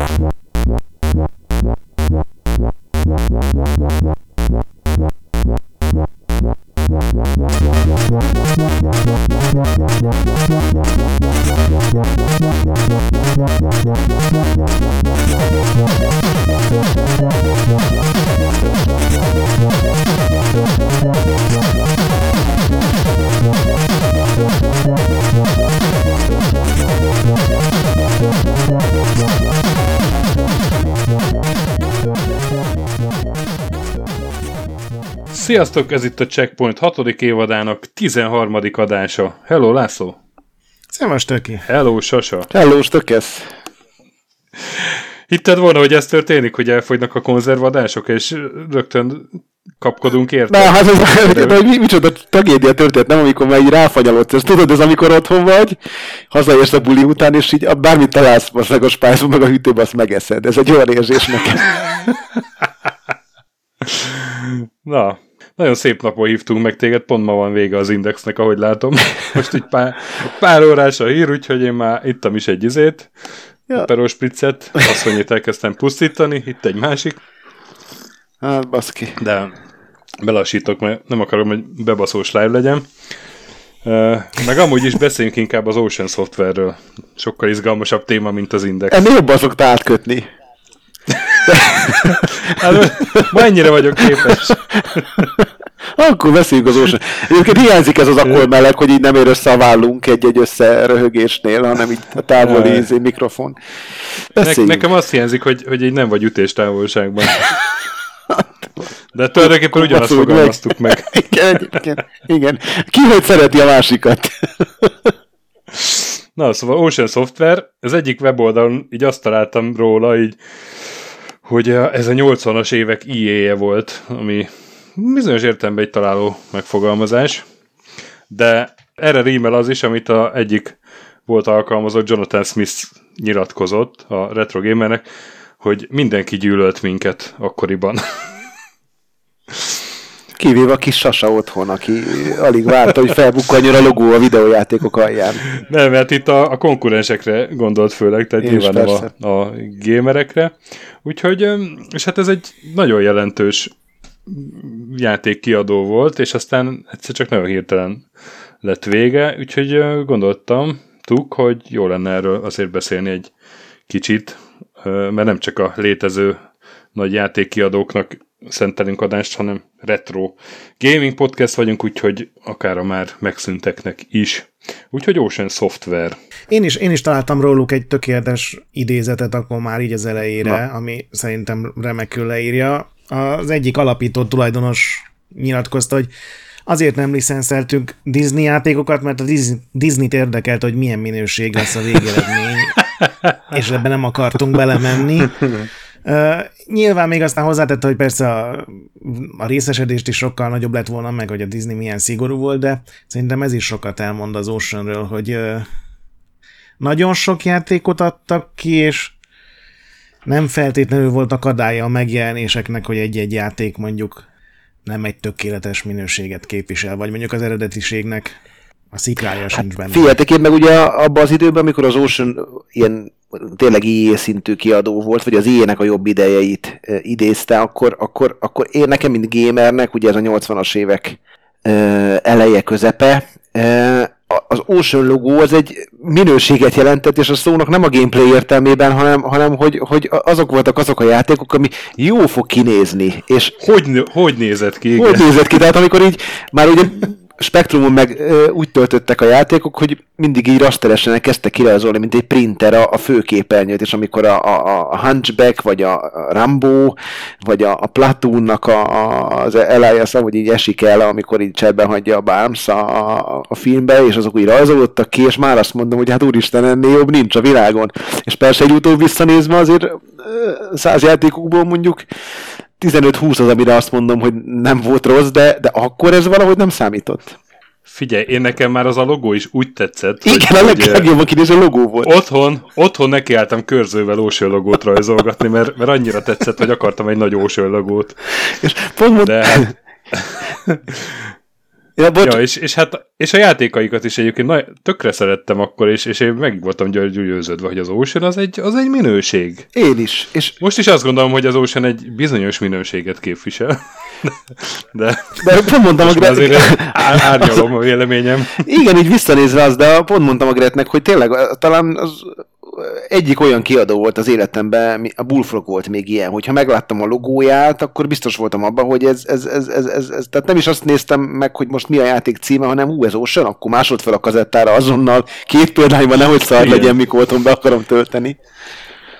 What? Sziasztok, ez itt a Checkpoint 6. évadának 13. adása. Hello, László! Szevasz, Töki! Hello, Sasa! Hello, Stökesz! Hitted volna, hogy ez történik, hogy elfogynak a konzervadások, és rögtön kapkodunk érte? Na, hát ez, de, mi, micsoda tragédia történt, nem amikor már így ráfanyalodsz, ezt tudod, ez amikor otthon vagy, hazaérsz a buli után, és így bármit találsz, a spájzban, meg a hűtőben, azt megeszed. Ez egy olyan érzés nekem. Na, nagyon szép napon hívtunk meg téged, pont ma van vége az indexnek, ahogy látom. Most egy pár, pár órás a hír, úgyhogy én már ittam is egy izét, ja. perospriccet, asszonyét elkezdtem pusztítani, itt egy másik. Hát, baszki. De belassítok, mert nem akarom, hogy bebaszós live legyen. Meg amúgy is beszéljünk inkább az Ocean Software-ről. Sokkal izgalmasabb téma, mint az Index. Ennél jobban szokta átkötni. hát, ma ennyire vagyok képes. Akkor beszéljünk az Ocean. Egyébként hiányzik ez az akkor meleg, hogy így nem ér össze a vállunk egy-egy összeröhögésnél, hanem így a távoli izé, mikrofon. Ne, nekem azt hiányzik, hogy, hogy így nem vagy ütés távolságban. De tulajdonképpen ugyanazt fogalmaztuk meg. meg. Igen, igen, igen. Ki hogy szereti a másikat? Na, szóval Ocean Software, az egyik weboldalon így azt találtam róla, így, hogy ez a 80-as évek IE-je volt, ami bizonyos értelemben egy találó megfogalmazás, de erre rímel az is, amit a egyik volt alkalmazott Jonathan Smith nyilatkozott a Retro Gamernek, hogy mindenki gyűlölt minket akkoriban. Kivéve a kis Sasa otthon, aki alig várta, hogy felbukkanjon a logó a videójátékok alján. Nem, mert itt a, a konkurensekre gondolt főleg, tehát Én nyilván nem a, a gamerekre. Úgyhogy, és hát ez egy nagyon jelentős játékkiadó volt, és aztán egyszer csak nagyon hirtelen lett vége, úgyhogy gondoltam, tuk, hogy jó lenne erről azért beszélni egy kicsit, mert nem csak a létező nagy játékkiadóknak szentelünk adást, hanem retro gaming podcast vagyunk, úgyhogy akár a már megszünteknek is. Úgyhogy Ocean Software. Én is, én is találtam róluk egy tökéletes idézetet akkor már így az elejére, Na. ami szerintem remekül leírja. Az egyik alapító tulajdonos nyilatkozta, hogy azért nem licenszeltünk Disney játékokat, mert a Disney-t érdekelt, hogy milyen minőség lesz a végeredmény, és ebben nem akartunk belemenni. Uh, nyilván még aztán hozzátette, hogy persze a, a részesedést is sokkal nagyobb lett volna, meg hogy a Disney milyen szigorú volt, de szerintem ez is sokat elmond az Oceanről, hogy uh, nagyon sok játékot adtak ki, és nem feltétlenül volt akadálya a megjelenéseknek, hogy egy-egy játék mondjuk nem egy tökéletes minőséget képvisel, vagy mondjuk az eredetiségnek a szikrája hát, sincs benne. Figyeltek én meg ugye abban az időben, amikor az Ocean ilyen tényleg IE szintű kiadó volt, vagy az IE-nek a jobb idejeit idézte, akkor, akkor, akkor én nekem, mint gamernek, ugye ez a 80-as évek eleje, közepe, az Ocean logó az egy minőséget jelentett, és a szónak nem a gameplay értelmében, hanem, hanem hogy, hogy azok voltak azok a játékok, ami jó fog kinézni. És hogy, hogy nézett ki? Igen. Hogy nézett ki? Tehát amikor így már ugye Spektrumon meg ö, úgy töltöttek a játékok, hogy mindig így rasteresen kezdtek kirajzolni, mint egy printer a, a főképernyőt, és amikor a, a, a Hunchback, vagy a Rambo, vagy a, a Platoonnak a, a, az Elias, hogy így esik el, amikor így cserben hagyja a Barnes a, a, a filmbe, és azok úgy rajzolódtak ki, és már azt mondom, hogy hát úristen, ennél jobb nincs a világon. És persze egy utóbb visszanézve azért száz játékokból mondjuk 15-20 az, amire azt mondom, hogy nem volt rossz, de, de akkor ez valahogy nem számított. Figyelj, én nekem már az a logó is úgy tetszett. Igen, hogy, a leg, legjobban kinéző logó volt. Otthon, otthon nekiálltam körzővel óső logót rajzolgatni, mert, mert annyira tetszett, hogy akartam egy nagy óső logót. És pont. De hát... Ja, bocs. Ja, és, és, hát, és a játékaikat is egyébként na, tökre szerettem akkor, és, és én meg voltam győződve, hogy az Ocean az egy, az egy minőség. Én is. És Most is azt gondolom, hogy az Ocean egy bizonyos minőséget képvisel. De, de pont mondtam a már azért árnyalom a véleményem. Igen, így visszanézve az, de pont mondtam a Gretnek, hogy tényleg talán az egyik olyan kiadó volt az életemben, a Bullfrog volt még ilyen, hogyha megláttam a logóját, akkor biztos voltam abban, hogy ez, ez, ez, ez, ez, ez tehát nem is azt néztem meg, hogy most mi a játék címe, hanem ú, ez Ocean, akkor másod fel a kazettára azonnal, két példányban nehogy szar Igen. legyen, mikor otthon be akarom tölteni.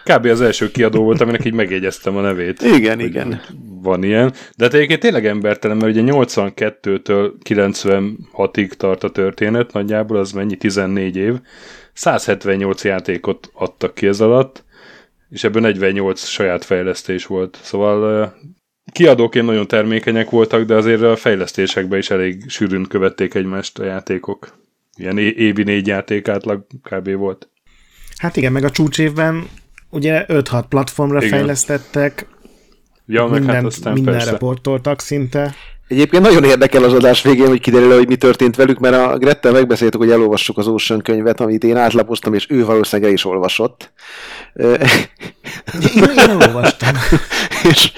Kb. az első kiadó volt, aminek így megjegyeztem a nevét. Igen, Hogy igen. Van ilyen. De hát egyébként tényleg embertelen, mert ugye 82-től 96-ig tart a történet, nagyjából az mennyi? 14 év. 178 játékot adtak ki ez alatt, és ebből 48 saját fejlesztés volt. Szóval kiadóként nagyon termékenyek voltak, de azért a fejlesztésekben is elég sűrűn követték egymást a játékok. Ilyen évi négy játék átlag kb. volt. Hát igen, meg a csúcsévben ugye 5-6 platformra Igen. fejlesztettek, Ja, meg minden, hát aztán mindenre persze. portoltak szinte. Egyébként nagyon érdekel az adás végén, hogy kiderül, hogy mi történt velük, mert a Grettel megbeszéltük, hogy elolvassuk az Ocean könyvet, amit én átlapoztam, és ő valószínűleg el is olvasott. Én, én olvastam. és,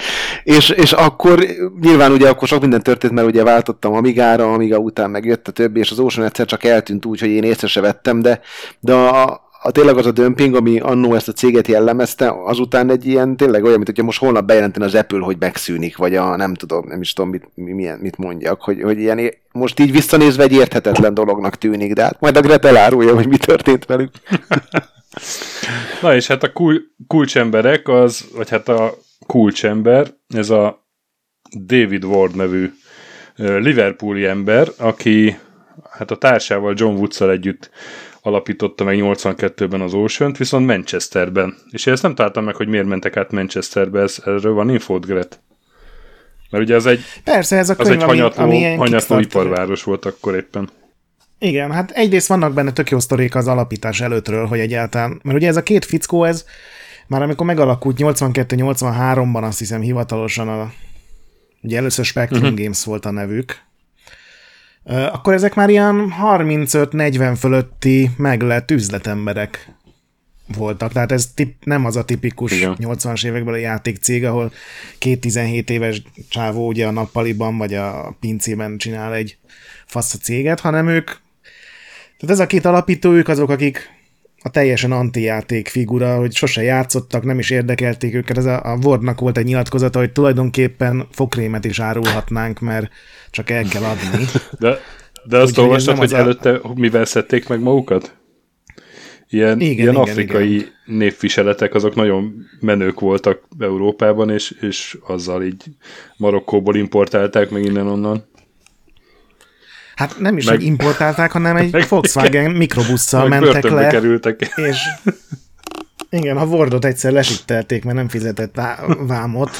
és, és akkor nyilván ugye akkor sok minden történt, mert ugye váltottam Amigára, Amiga után megjött a többi, és az Ocean egyszer csak eltűnt úgy, hogy én észre se vettem, de, de a, a, tényleg az a dömping, ami annó ezt a céget jellemezte, azután egy ilyen tényleg olyan, mint hogyha most holnap bejelentene az Apple, hogy megszűnik, vagy a nem tudom, nem is tudom, mit, mi- milyen, mit mondjak, hogy, hogy ilyen, most így visszanézve egy érthetetlen dolognak tűnik, de hát majd a Gret elárulja, hogy mi történt velük. Na és hát a kul- kulcsemberek, az, vagy hát a kulcsember, ez a David Ward nevű Liverpooli ember, aki hát a társával John woods együtt alapította meg 82-ben az ocean viszont Manchesterben. És én ezt nem találtam meg, hogy miért mentek át Manchesterbe, ez, erről van infót, Gret? Mert ugye az egy, Persze, ez a az könyv, egy ami, hanyatló, ami ilyen hanyatló iparváros volt akkor éppen. Igen, hát egyrészt vannak benne tök jó sztorik az alapítás előttről, hogy egyáltalán, mert ugye ez a két fickó, ez már amikor megalakult 82-83-ban azt hiszem hivatalosan a, ugye először Spectrum uh-huh. Games volt a nevük, akkor ezek már ilyen 35-40 fölötti meglett üzletemberek voltak. Tehát ez tip, nem az a tipikus Igen. 80-as évekbeli játékcég, ahol két 17 éves csávó ugye a nappaliban vagy a pincében csinál egy fasz a céget, hanem ők tehát ez a két alapító, ők azok, akik a teljesen antijáték figura, hogy sose játszottak, nem is érdekelték őket. Ez a, a Wardnak volt egy nyilatkozata, hogy tulajdonképpen fokrémet is árulhatnánk, mert csak el kell adni. De, de azt olvastad, nem hogy az a- előtte mivel szedték meg magukat? Ilyen, Igen, ilyen igen, afrikai igen. népviseletek, azok nagyon menők voltak Európában, és, és azzal így Marokkóból importálták meg innen-onnan. Hát nem is, Meg- hogy importálták, hanem egy Meg- Volkswagen mikrobusszal mentek le, kerültek. és igen, a Wardot egyszer lesittelték, mert nem fizetett vá- vámot.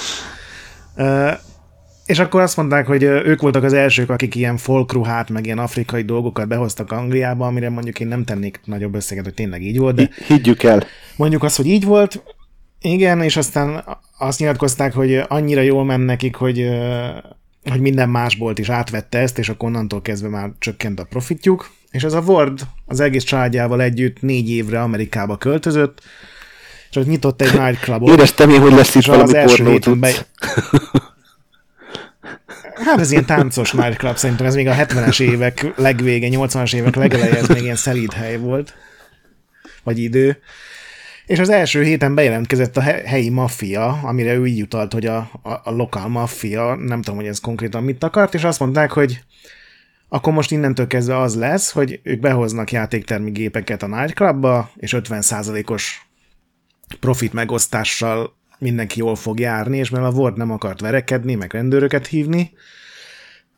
És akkor azt mondták, hogy ők voltak az elsők, akik ilyen folkruhát, meg ilyen afrikai dolgokat behoztak Angliába, amire mondjuk én nem tennék nagyobb összeget, hogy tényleg így volt, de Higgyük el. mondjuk azt, hogy így volt, igen, és aztán azt nyilatkozták, hogy annyira jól ment nekik, hogy, hogy minden más bolt is átvette ezt, és akkor onnantól kezdve már csökkent a profitjuk. És ez a Ward az egész családjával együtt négy évre Amerikába költözött, és ott nyitott egy nightclubot. Éreztem én, hogy lesz itt valami első pornó be... Hát ez ilyen táncos nightclub, szerintem ez még a 70-es évek legvége, 80-as évek legeleje, ez még ilyen szelíd hely volt, vagy idő. És az első héten bejelentkezett a he- helyi maffia, amire ő így utalt, hogy a, a, a lokál maffia, nem tudom, hogy ez konkrétan mit akart, és azt mondták, hogy akkor most innentől kezdve az lesz, hogy ők behoznak játéktermi gépeket a nightclubba, és 50%-os profit megosztással mindenki jól fog járni, és mivel a Ward nem akart verekedni, meg rendőröket hívni,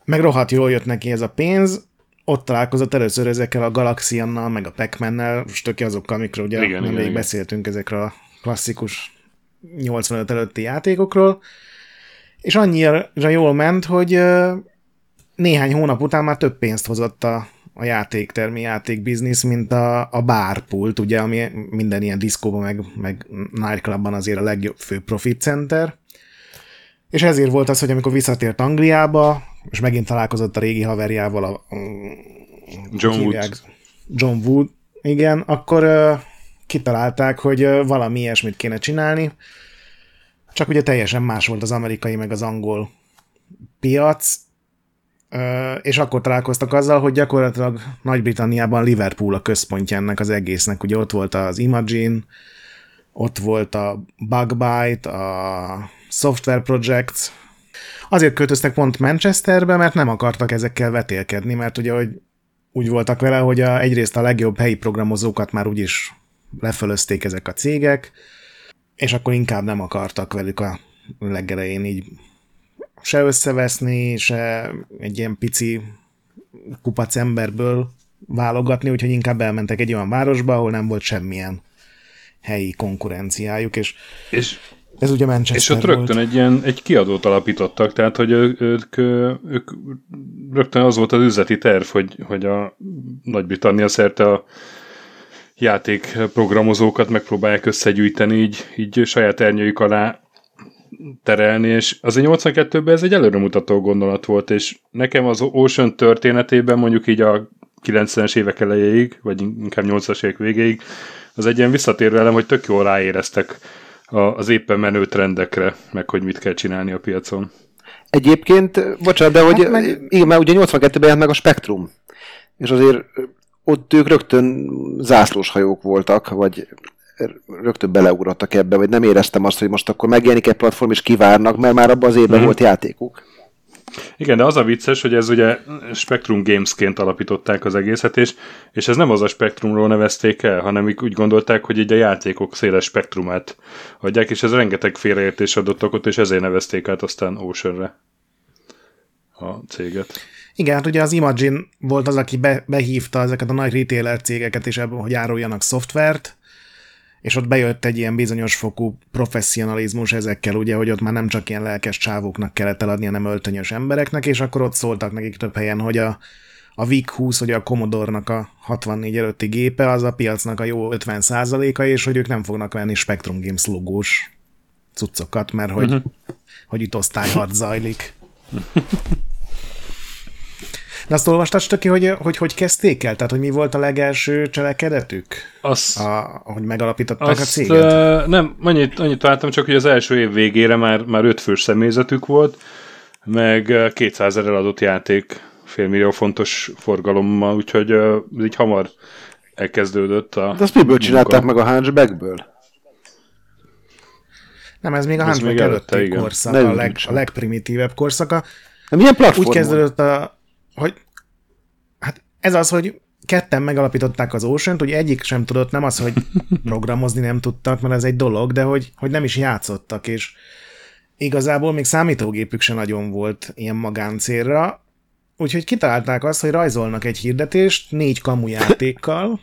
meg rohadt jól jött neki ez a pénz, ott találkozott először ezekkel a Galaxiannal, meg a Pac-Man-nel, most töké azokkal, amikről ugye Igen, nemrég igen. beszéltünk ezekről a klasszikus 85 előtti játékokról, és annyira jól ment, hogy néhány hónap után már több pénzt hozott a, a játéktermi játékbiznisz, mint a, a bárpult, ugye, ami minden ilyen diszkóban, meg, meg nightclubban azért a legjobb fő profit center. És ezért volt az, hogy amikor visszatért Angliába, és megint találkozott a régi haverjával, a, John Wood. John Wood, igen, akkor uh, kitalálták, hogy uh, valami ilyesmit kéne csinálni, csak ugye teljesen más volt az amerikai meg az angol piac, uh, és akkor találkoztak azzal, hogy gyakorlatilag Nagy-Britanniában Liverpool a központja ennek az egésznek. Ugye ott volt az Imagine, ott volt a Bugbyte, a Software Projects. Azért költöztek pont Manchesterbe, mert nem akartak ezekkel vetélkedni, mert ugye hogy úgy voltak vele, hogy a, egyrészt a legjobb helyi programozókat már úgyis lefölözték ezek a cégek, és akkor inkább nem akartak velük a legelején így se összeveszni, se egy ilyen pici kupac emberből válogatni, úgyhogy inkább elmentek egy olyan városba, ahol nem volt semmilyen helyi konkurenciájuk, és, és ez ugye Manchester És ott rögtön volt. egy ilyen egy kiadót alapítottak, tehát hogy ők, ők, ők rögtön az volt az üzleti terv, hogy, hogy a Nagy-Britannia szerte a játékprogramozókat megpróbálják összegyűjteni, így, így saját ernyőjük alá terelni, és azért 82-ben ez egy előremutató gondolat volt, és nekem az Ocean történetében mondjuk így a 90-es évek elejéig, vagy inkább 80-as évek végéig, az egy ilyen visszatérő elem, hogy tök jól ráéreztek az éppen menő trendekre, meg hogy mit kell csinálni a piacon. Egyébként, bocsánat, de hogy hát meg... igen, mert ugye 82-ben jelent meg a Spektrum, és azért ott ők rögtön zászlós hajók voltak, vagy rögtön beleugrottak ebbe, vagy nem éreztem azt, hogy most akkor megjelenik egy platform, és kivárnak, mert már abban az évben mm. volt játékuk. Igen, de az a vicces, hogy ez ugye Spectrum Gamesként alapították az egészet, és, és ez nem az a Spectrumról nevezték el, hanem úgy gondolták, hogy így a játékok széles spektrumát adják, és ez rengeteg félreértés adott okot, és ezért nevezték át aztán Oceanre a céget. Igen, hát ugye az Imagine volt az, aki be, behívta ezeket a nagy retailer cégeket is ebben, hogy áruljanak szoftvert, és ott bejött egy ilyen bizonyos fokú professzionalizmus ezekkel, ugye, hogy ott már nem csak ilyen lelkes csávóknak kellett eladni, hanem öltönyös embereknek, és akkor ott szóltak nekik több helyen, hogy a, a VIC-20, hogy a Commodore-nak a 64 előtti gépe, az a piacnak a jó 50%-a, és hogy ők nem fognak venni Spectrum Games logós cuccokat, mert hogy, uh-huh. hogy itt osztályharc zajlik. De azt olvastad, Stöki, hogy, hogy hogy kezdték el? Tehát, hogy mi volt a legelső cselekedetük? Azt, a, hogy megalapították azt, a céget? Uh, nem, annyit, annyit találtam csak, hogy az első év végére már, már ötfős személyzetük volt, meg 200 ezer eladott játék, félmillió fontos forgalommal, úgyhogy uh, így hamar elkezdődött a... De azt miből csinálták meg a Hunchbackből? Nem, ez még a Hunchback előtti korszak, a, leg, a legprimitívebb korszaka. De milyen platform Úgy kezdődött a, hogy hát ez az, hogy ketten megalapították az ocean hogy egyik sem tudott, nem az, hogy programozni nem tudtak, mert ez egy dolog, de hogy, hogy nem is játszottak, és igazából még számítógépük sem nagyon volt ilyen magáncélra, úgyhogy kitalálták azt, hogy rajzolnak egy hirdetést négy kamujátékkal,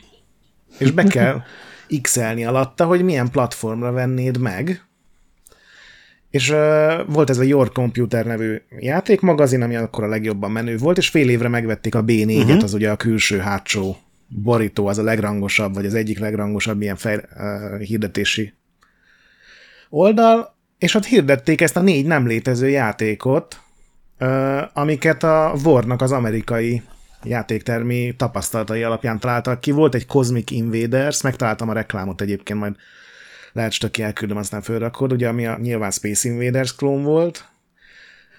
és be kell x alatta, hogy milyen platformra vennéd meg, és uh, volt ez a Your Computer nevű játékmagazin, ami akkor a legjobban menő volt, és fél évre megvették a B4-et, uh-huh. Mhm. az ugye a külső hátsó borító, az a legrangosabb, vagy az egyik legrangosabb ilyen fej, uh, hirdetési oldal, és ott hirdették ezt a négy nem létező játékot, uh, amiket a Warnak az amerikai játéktermi tapasztalatai alapján találtak ki. Volt egy Cosmic Invaders, megtaláltam a reklámot egyébként, majd lehet stöki elküldöm, aztán fölrakod, ugye ami a, nyilván Space Invaders klón volt,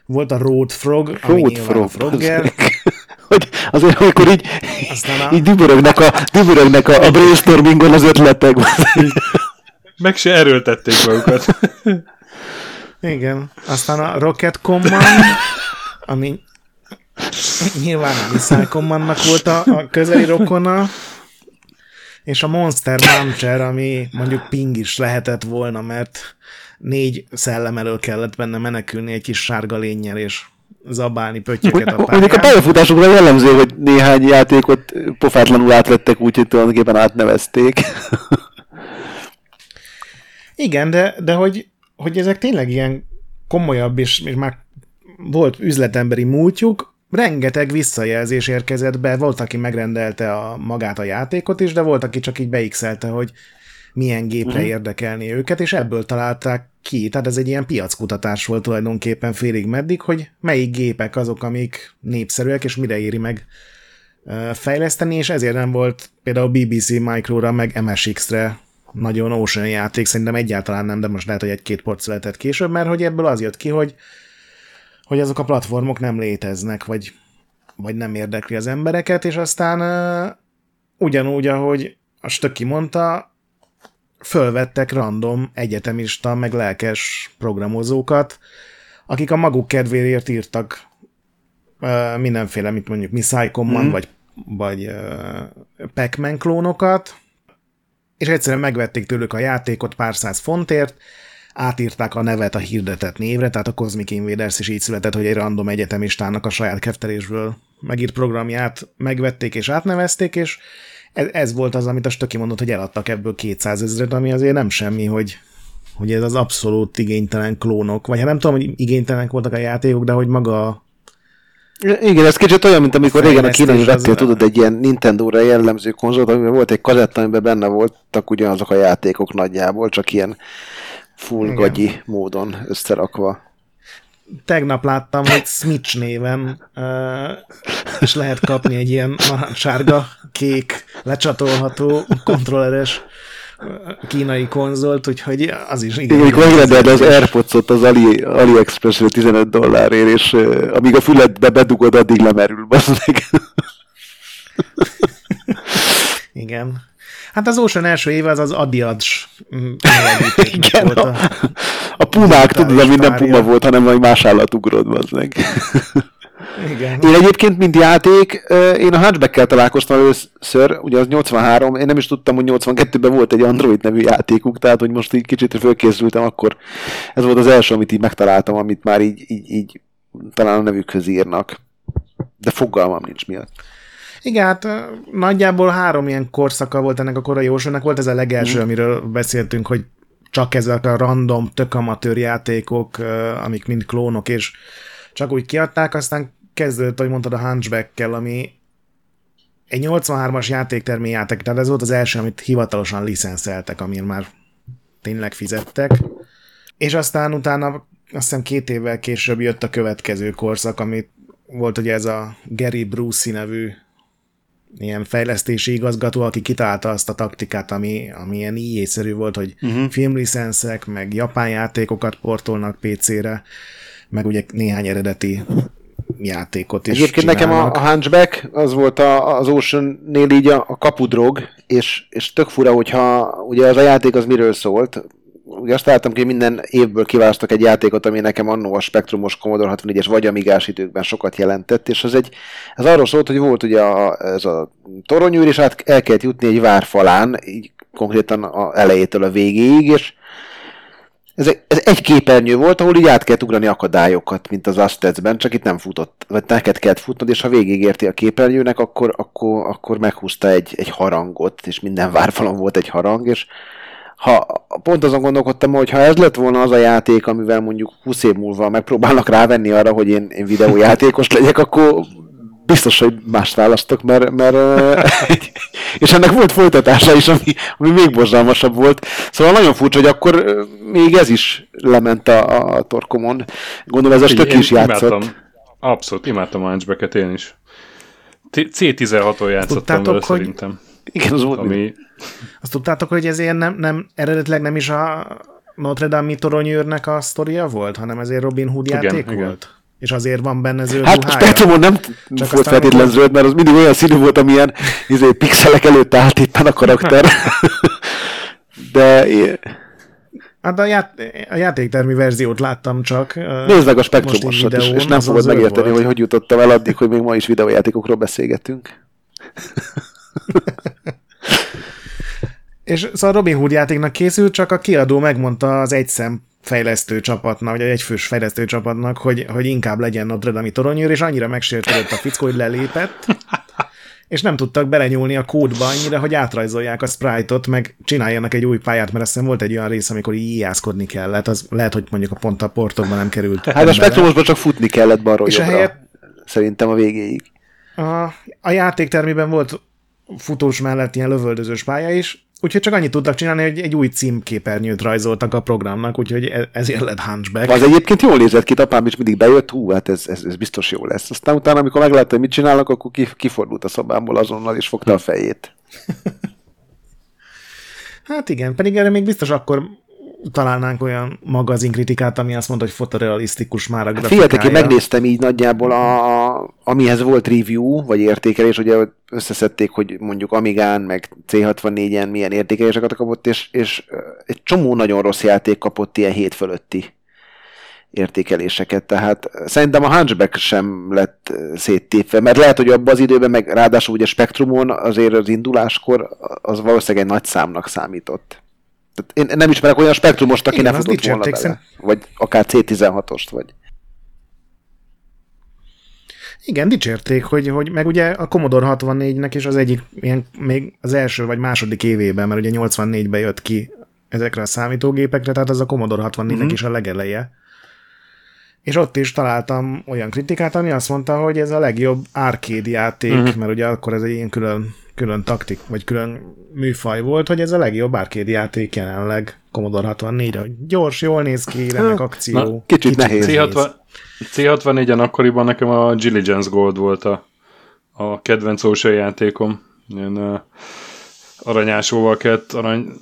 volt a Road Frog, Road ami Frog, a Frogger. hogy azért, amikor így, Aztán a... így dübörögnek a, dübörögnek a, a brainstormingon az ötletek. Meg se erőltették magukat. Igen. Aztán a Rocket Command, ami nyilván a Missile Commandnak volt a, a közeli rokona, és a Monster Launcher, ami mondjuk ping is lehetett volna, mert négy szellem elől kellett benne menekülni egy kis sárga lényel, és zabálni pöttyöket a pályán. Mondjuk a pályafutásokra jellemző, hogy néhány játékot pofátlanul átvettek úgy, hogy tulajdonképpen átnevezték. Igen, de, de hogy, hogy ezek tényleg ilyen komolyabb, és, és már volt üzletemberi múltjuk, rengeteg visszajelzés érkezett be, volt, aki megrendelte a, magát a játékot is, de volt, aki csak így beixelte, hogy milyen gépre mm. érdekelni őket, és ebből találták ki. Tehát ez egy ilyen piackutatás volt tulajdonképpen félig meddig, hogy melyik gépek azok, amik népszerűek, és mire éri meg fejleszteni, és ezért nem volt például BBC Micro-ra, meg MSX-re nagyon Ocean játék, szerintem egyáltalán nem, de most lehet, hogy egy-két port született később, mert hogy ebből az jött ki, hogy, hogy azok a platformok nem léteznek, vagy, vagy nem érdekli az embereket, és aztán uh, ugyanúgy, ahogy a Stöki mondta, fölvettek random egyetemista, meg lelkes programozókat, akik a maguk kedvéért írtak uh, mindenféle, mint mondjuk mi Psychomman, mm. vagy, vagy uh, Pac-Man klónokat, és egyszerűen megvették tőlük a játékot pár száz fontért, átírták a nevet a hirdetett névre, tehát a Cosmic Invaders is így született, hogy egy random egyetemistának a saját keftelésből megírt programját megvették és átnevezték, és ez, ez volt az, amit a Stöki mondott, hogy eladtak ebből 200 ezeret, ami azért nem semmi, hogy, hogy ez az abszolút igénytelen klónok, vagy hát nem tudom, hogy igénytelenek voltak a játékok, de hogy maga igen, ez kicsit olyan, mint amikor régen a kínai vettél, tudod, egy ilyen Nintendo-ra jellemző konzolt, amiben volt egy kazetta, amiben benne voltak ugyanazok a játékok nagyjából, csak ilyen full Igen. gagyi módon összerakva. Tegnap láttam, hogy Switch néven uh, és lehet kapni egy ilyen sárga, kék, lecsatolható, kontrolleres kínai konzolt, úgyhogy az is igen. Amikor megrendeled az Airpods-ot az Ali, AliExpress-re 15 dollárért, és uh, amíg a füledbe bedugod, addig lemerül, meg. igen. Hát az Ocean első éve az az Adiadj Igen, volt a, a pumák, tudod, ami nem puma volt, hanem valami más állat ugrod, meg. Igen. Én egyébként, mint játék, én a Hatchback-kel találkoztam először, ugye az 83, én nem is tudtam, hogy 82-ben volt egy Android nevű játékuk, tehát hogy most így kicsit fölkészültem, akkor ez volt az első, amit így megtaláltam, amit már így, így, így talán a nevükhöz írnak. De fogalmam nincs miatt. Igen, hát nagyjából három ilyen korszaka volt ennek a korai Oceannek. Volt ez a legelső, mm. amiről beszéltünk, hogy csak ezek a random, tök amatőr játékok, amik mind klónok, és csak úgy kiadták, aztán kezdődött, ahogy mondtad, a Hunchback-kel, ami egy 83-as játéktermi játék, tehát ez volt az első, amit hivatalosan licenszeltek, amiért már tényleg fizettek. És aztán utána azt hiszem két évvel később jött a következő korszak, amit volt ugye ez a Gary Brucey nevű ilyen fejlesztési igazgató, aki kitalálta azt a taktikát, ami, ami ilyen íjészerű volt, hogy uh-huh. filmlicenszek, meg japán játékokat portolnak PC-re, meg ugye néhány eredeti játékot is Egyébként nekem a, a Hunchback az volt a, az Ocean-nél így a, a kapudrog, és, és tök fura, hogyha ugye az a játék az miről szólt, ugye azt láttam ki, minden évből kiválasztok egy játékot, ami nekem annó a Spektrumos Commodore 64-es vagy Amigás időkben sokat jelentett, és az egy, ez arról szólt, hogy volt ugye a, ez a toronyűr, és át el kellett jutni egy várfalán, így konkrétan a elejétől a végéig, és ez egy, ez egy képernyő volt, ahol így át kellett ugrani akadályokat, mint az Astetsben, csak itt nem futott, vagy neked kellett futnod, és ha végigérti a képernyőnek, akkor, akkor, akkor meghúzta egy, egy harangot, és minden várfalon volt egy harang, és ha pont azon gondolkodtam, hogy ha ez lett volna az a játék, amivel mondjuk 20 év múlva megpróbálnak rávenni arra, hogy én, én videójátékos legyek, akkor biztos, hogy mást választok, mert, mert és ennek volt folytatása is, ami, ami még borzalmasabb volt. Szóval nagyon furcsa, hogy akkor még ez is lement a, a torkomon. Gondolom ez a stök is játszott. Imádtam. Abszolút, imádtam a Hunchback-et én is. C16-on játszottam vele hogy... szerintem. Igen, az volt. Ami... Azt tudtátok, hogy ez ilyen nem, nem, eredetileg nem is a Notre Dame toronyőrnek a sztoria volt, hanem ezért Robin Hood játék igen, volt? Igen. És azért van benne zöld Hát ruhája. Spektrumon nem Csak volt feltétlen zöld, mert az mindig olyan színű volt, amilyen izé, pixelek előtt állt éppen a karakter. De... Hát a, ját, a játéktermi verziót láttam csak. Nézd meg a spektrumosat, és, és nem fogod megérteni, volt. hogy hogy jutottam el addig, hogy még ma is videójátékokról beszélgetünk. És szóval Robin Hood játéknak készült, csak a kiadó megmondta az egyszem fejlesztő csapatnak, vagy egy egyfős fejlesztő csapatnak, hogy, hogy inkább legyen Notre Dame toronyőr, és annyira megsértődött a fickó, hogy lelépett, és nem tudtak belenyúlni a kódba annyira, hogy átrajzolják a sprite-ot, meg csináljanak egy új pályát, mert azt volt egy olyan rész, amikor így íjászkodni kellett, az lehet, hogy mondjuk a pont a portokban nem került. Hát a spektrumosban csak futni kellett balról és jobbra, helyett, szerintem a végéig. A, a játéktermében volt futós mellett ilyen lövöldözős pálya is, Úgyhogy csak annyit tudtak csinálni, hogy egy új címképernyőt rajzoltak a programnak, úgyhogy e- ezért lett Hunchback. Az egyébként jól nézett ki, apám is mindig bejött, hú, hát ez, ez, ez biztos jó lesz. Aztán utána, amikor meglátta, hogy mit csinálnak, akkor kifordult a szobámból azonnal, és fogta a fejét. Hát igen, pedig erre még biztos akkor találnánk olyan magazinkritikát, ami azt mondta, hogy fotorealisztikus már a hát Figyeljetek, én megnéztem így nagyjából, a, amihez volt review, vagy értékelés, ugye összeszedték, hogy mondjuk Amigán, meg C64-en milyen értékeléseket kapott, és, és egy csomó nagyon rossz játék kapott ilyen hét fölötti értékeléseket, tehát szerintem a Hunchback sem lett széttépve, mert lehet, hogy abban az időben, meg ráadásul ugye Spectrumon azért az induláskor az valószínűleg egy nagy számnak számított. Tehát én nem ismerek olyan spektrumost, aki Igen, ne futott volna bele. Szem. Vagy akár C16-ost, vagy... Igen, dicsérték, hogy, hogy meg ugye a Commodore 64-nek is az egyik, ilyen, még az első vagy második évében, mert ugye 84-ben jött ki ezekre a számítógépekre, tehát az a Commodore 64-nek mm-hmm. is a legeleje. És ott is találtam olyan kritikát, ami azt mondta, hogy ez a legjobb arcade játék, mm-hmm. mert ugye akkor ez egy ilyen külön külön taktik, vagy külön műfaj volt, hogy ez a legjobb arcade játék jelenleg Commodore 64 hogy gyors, jól néz ki, remek akció. Na, kicsit, kicsit nehéz. C60, C64-en akkoriban nekem a Diligence Gold volt a, a kedvenc ósai játékom. Ilyen uh, aranyásóval kellett arany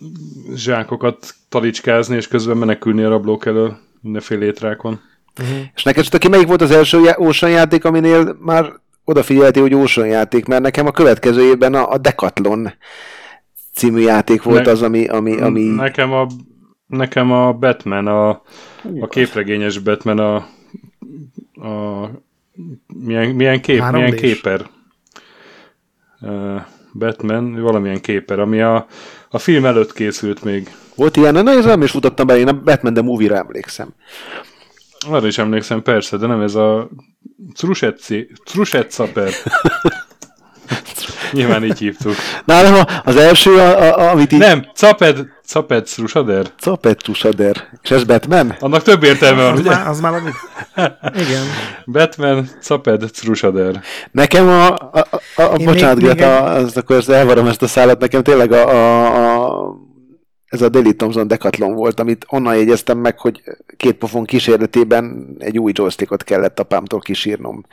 zsákokat talicskázni, és közben menekülni a rablók elől mindenféle étrákon. Uh-huh. És neked csak melyik volt az első Ocean játék, aminél már odafigyelti, hogy Ocean játék, mert nekem a következő évben a, a Decathlon című játék volt ne, az, ami, ami, ami... Nekem a, nekem a Batman, a, a képregényes Batman, a, a milyen, milyen, kép, milyen képer. Uh, Batman, valamilyen képer, ami a, a film előtt készült még. Volt ilyen? Na, ez nem is futottam be, én a Batman the Movie-ra emlékszem. Arra is emlékszem, persze, de nem ez a Crusetszaper. Nyilván így hívtuk. Nálam az első, a, a, amit így... Nem, Caped, Caped Trusader. Caped Trusader. És ez Batman? Annak több értelme van, ugye? Az már, az már Igen. Batman, Caped Trusader. Nekem a, a, a, a bocsánat, még, a, az, akkor ezt elvarom ezt a szállat, nekem tényleg a, a, a ez a Daily Thompson Decathlon volt, amit onnan jegyeztem meg, hogy két pofon kísérletében egy új joystickot kellett apámtól kísírnom,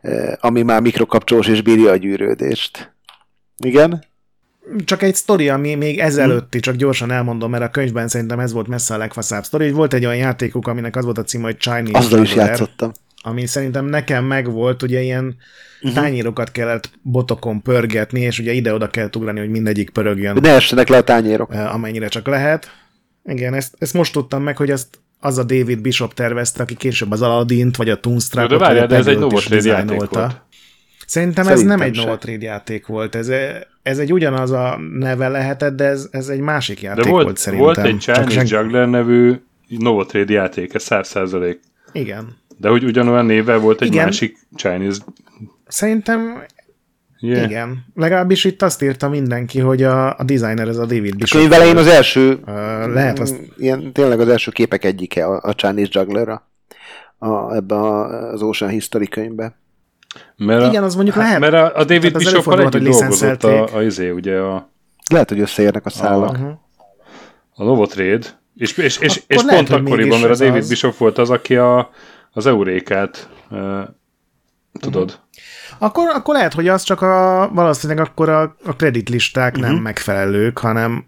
eh, ami már mikrokapcsolós és bírja a gyűrődést. Igen? Csak egy sztori, ami még ezelőtti, csak gyorsan elmondom, mert a könyvben szerintem ez volt messze a legfaszább sztori. Volt egy olyan játékuk, aminek az volt a címe, hogy Chinese Azzal is játszottam. Ami szerintem nekem megvolt, ugye ilyen uh-huh. tányérokat kellett botokon pörgetni, és ugye ide-oda kell ugrani, hogy mindegyik pörögjön. Ne essenek le a tányérok. Amennyire csak lehet. Igen, ezt, ezt most tudtam meg, hogy ezt az a David Bishop tervezte, aki később az Aladdin-t, vagy a Toonstruck-ot, de várjál, de ez egy Novotrade játék volt. Szerintem, Szerintem ez nem egy Novotrade játék volt. Ez, ez egy ugyanaz a neve lehetett, de ez, ez egy másik játék de volt, volt szerintem. Volt egy Chinese Csak Juggler nevű Novotrade játék, ez 100%. Igen. De hogy ugyanolyan néve volt egy Igen. másik Chinese Szerintem Yeah. Igen. Legalábbis itt azt írta mindenki, hogy a, a designer ez a David Bishop. A könyv az első, uh, lehet azt... ilyen, tényleg az első képek egyike a, a Chinese juggler a, a, ebbe a, az Ocean History könyvbe. Mert a, Igen, az mondjuk lehet. Mert a, a David Bishop együtt dolgozott a, a, izé, ugye a... Lehet, hogy összeérnek a szálak. A, a Novotrade, és, és, és, és lehet, pont akkoriban, mert a David az... Bishop volt az, aki a, az Eurékát tudod, uh-huh akkor, akkor lehet, hogy az csak a, valószínűleg akkor a, a kreditlisták uh-huh. nem mhm. megfelelők, hanem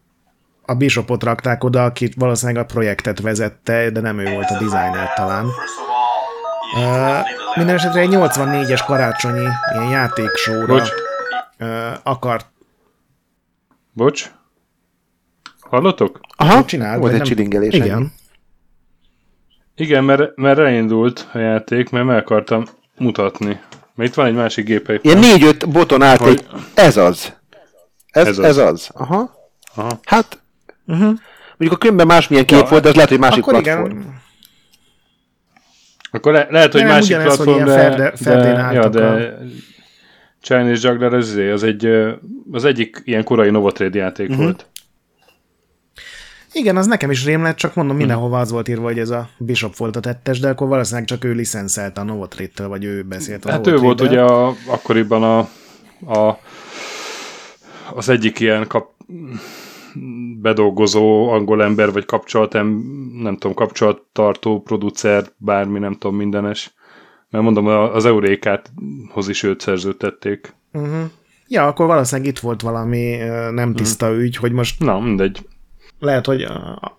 a Bishopot rakták oda, akit valószínűleg a projektet vezette, de nem ő volt a designer talán. Uh, minden esetre egy 84-es karácsonyi ilyen játéksóra Bocs. Uh, akart. Bocs? Hallotok? Aha, csinál, volt egy csilingelés. Igen. Igen, mert, mert reindult a játék, mert meg akartam mutatni. Mert itt van egy másik gépe. Ilyen négy-öt boton állt hogy... egy... Ez az. Ez, ez, az. ez az. Aha. Aha. Hát, uh-huh. mondjuk a könyvben másmilyen kép ja, volt, de az lehet, hogy másik akkor platform. Igen. Akkor le, lehet, hogy Nem, másik platform, de, ferde, de, ja, de a... Chinese Juggler az, az, egy, az egyik ilyen korai Novotrade játék uh-huh. volt. Igen, az nekem is rém lett, csak mondom, hm. mindenhova az volt írva, hogy ez a Bishop volt a tettes, de akkor valószínűleg csak ő licenszelte a Novotrade-től, vagy ő beszélt a Hát ő volt ugye a, akkoriban a, a, az egyik ilyen kap, bedolgozó angol ember, vagy kapcsolat, nem tudom, kapcsolattartó, producer, bármi, nem tudom, mindenes. Mert mondom, az Eurékáthoz is őt szerződtették. Uh-huh. Ja, akkor valószínűleg itt volt valami nem tiszta uh-huh. ügy, hogy most... Na, mindegy. Lehet, hogy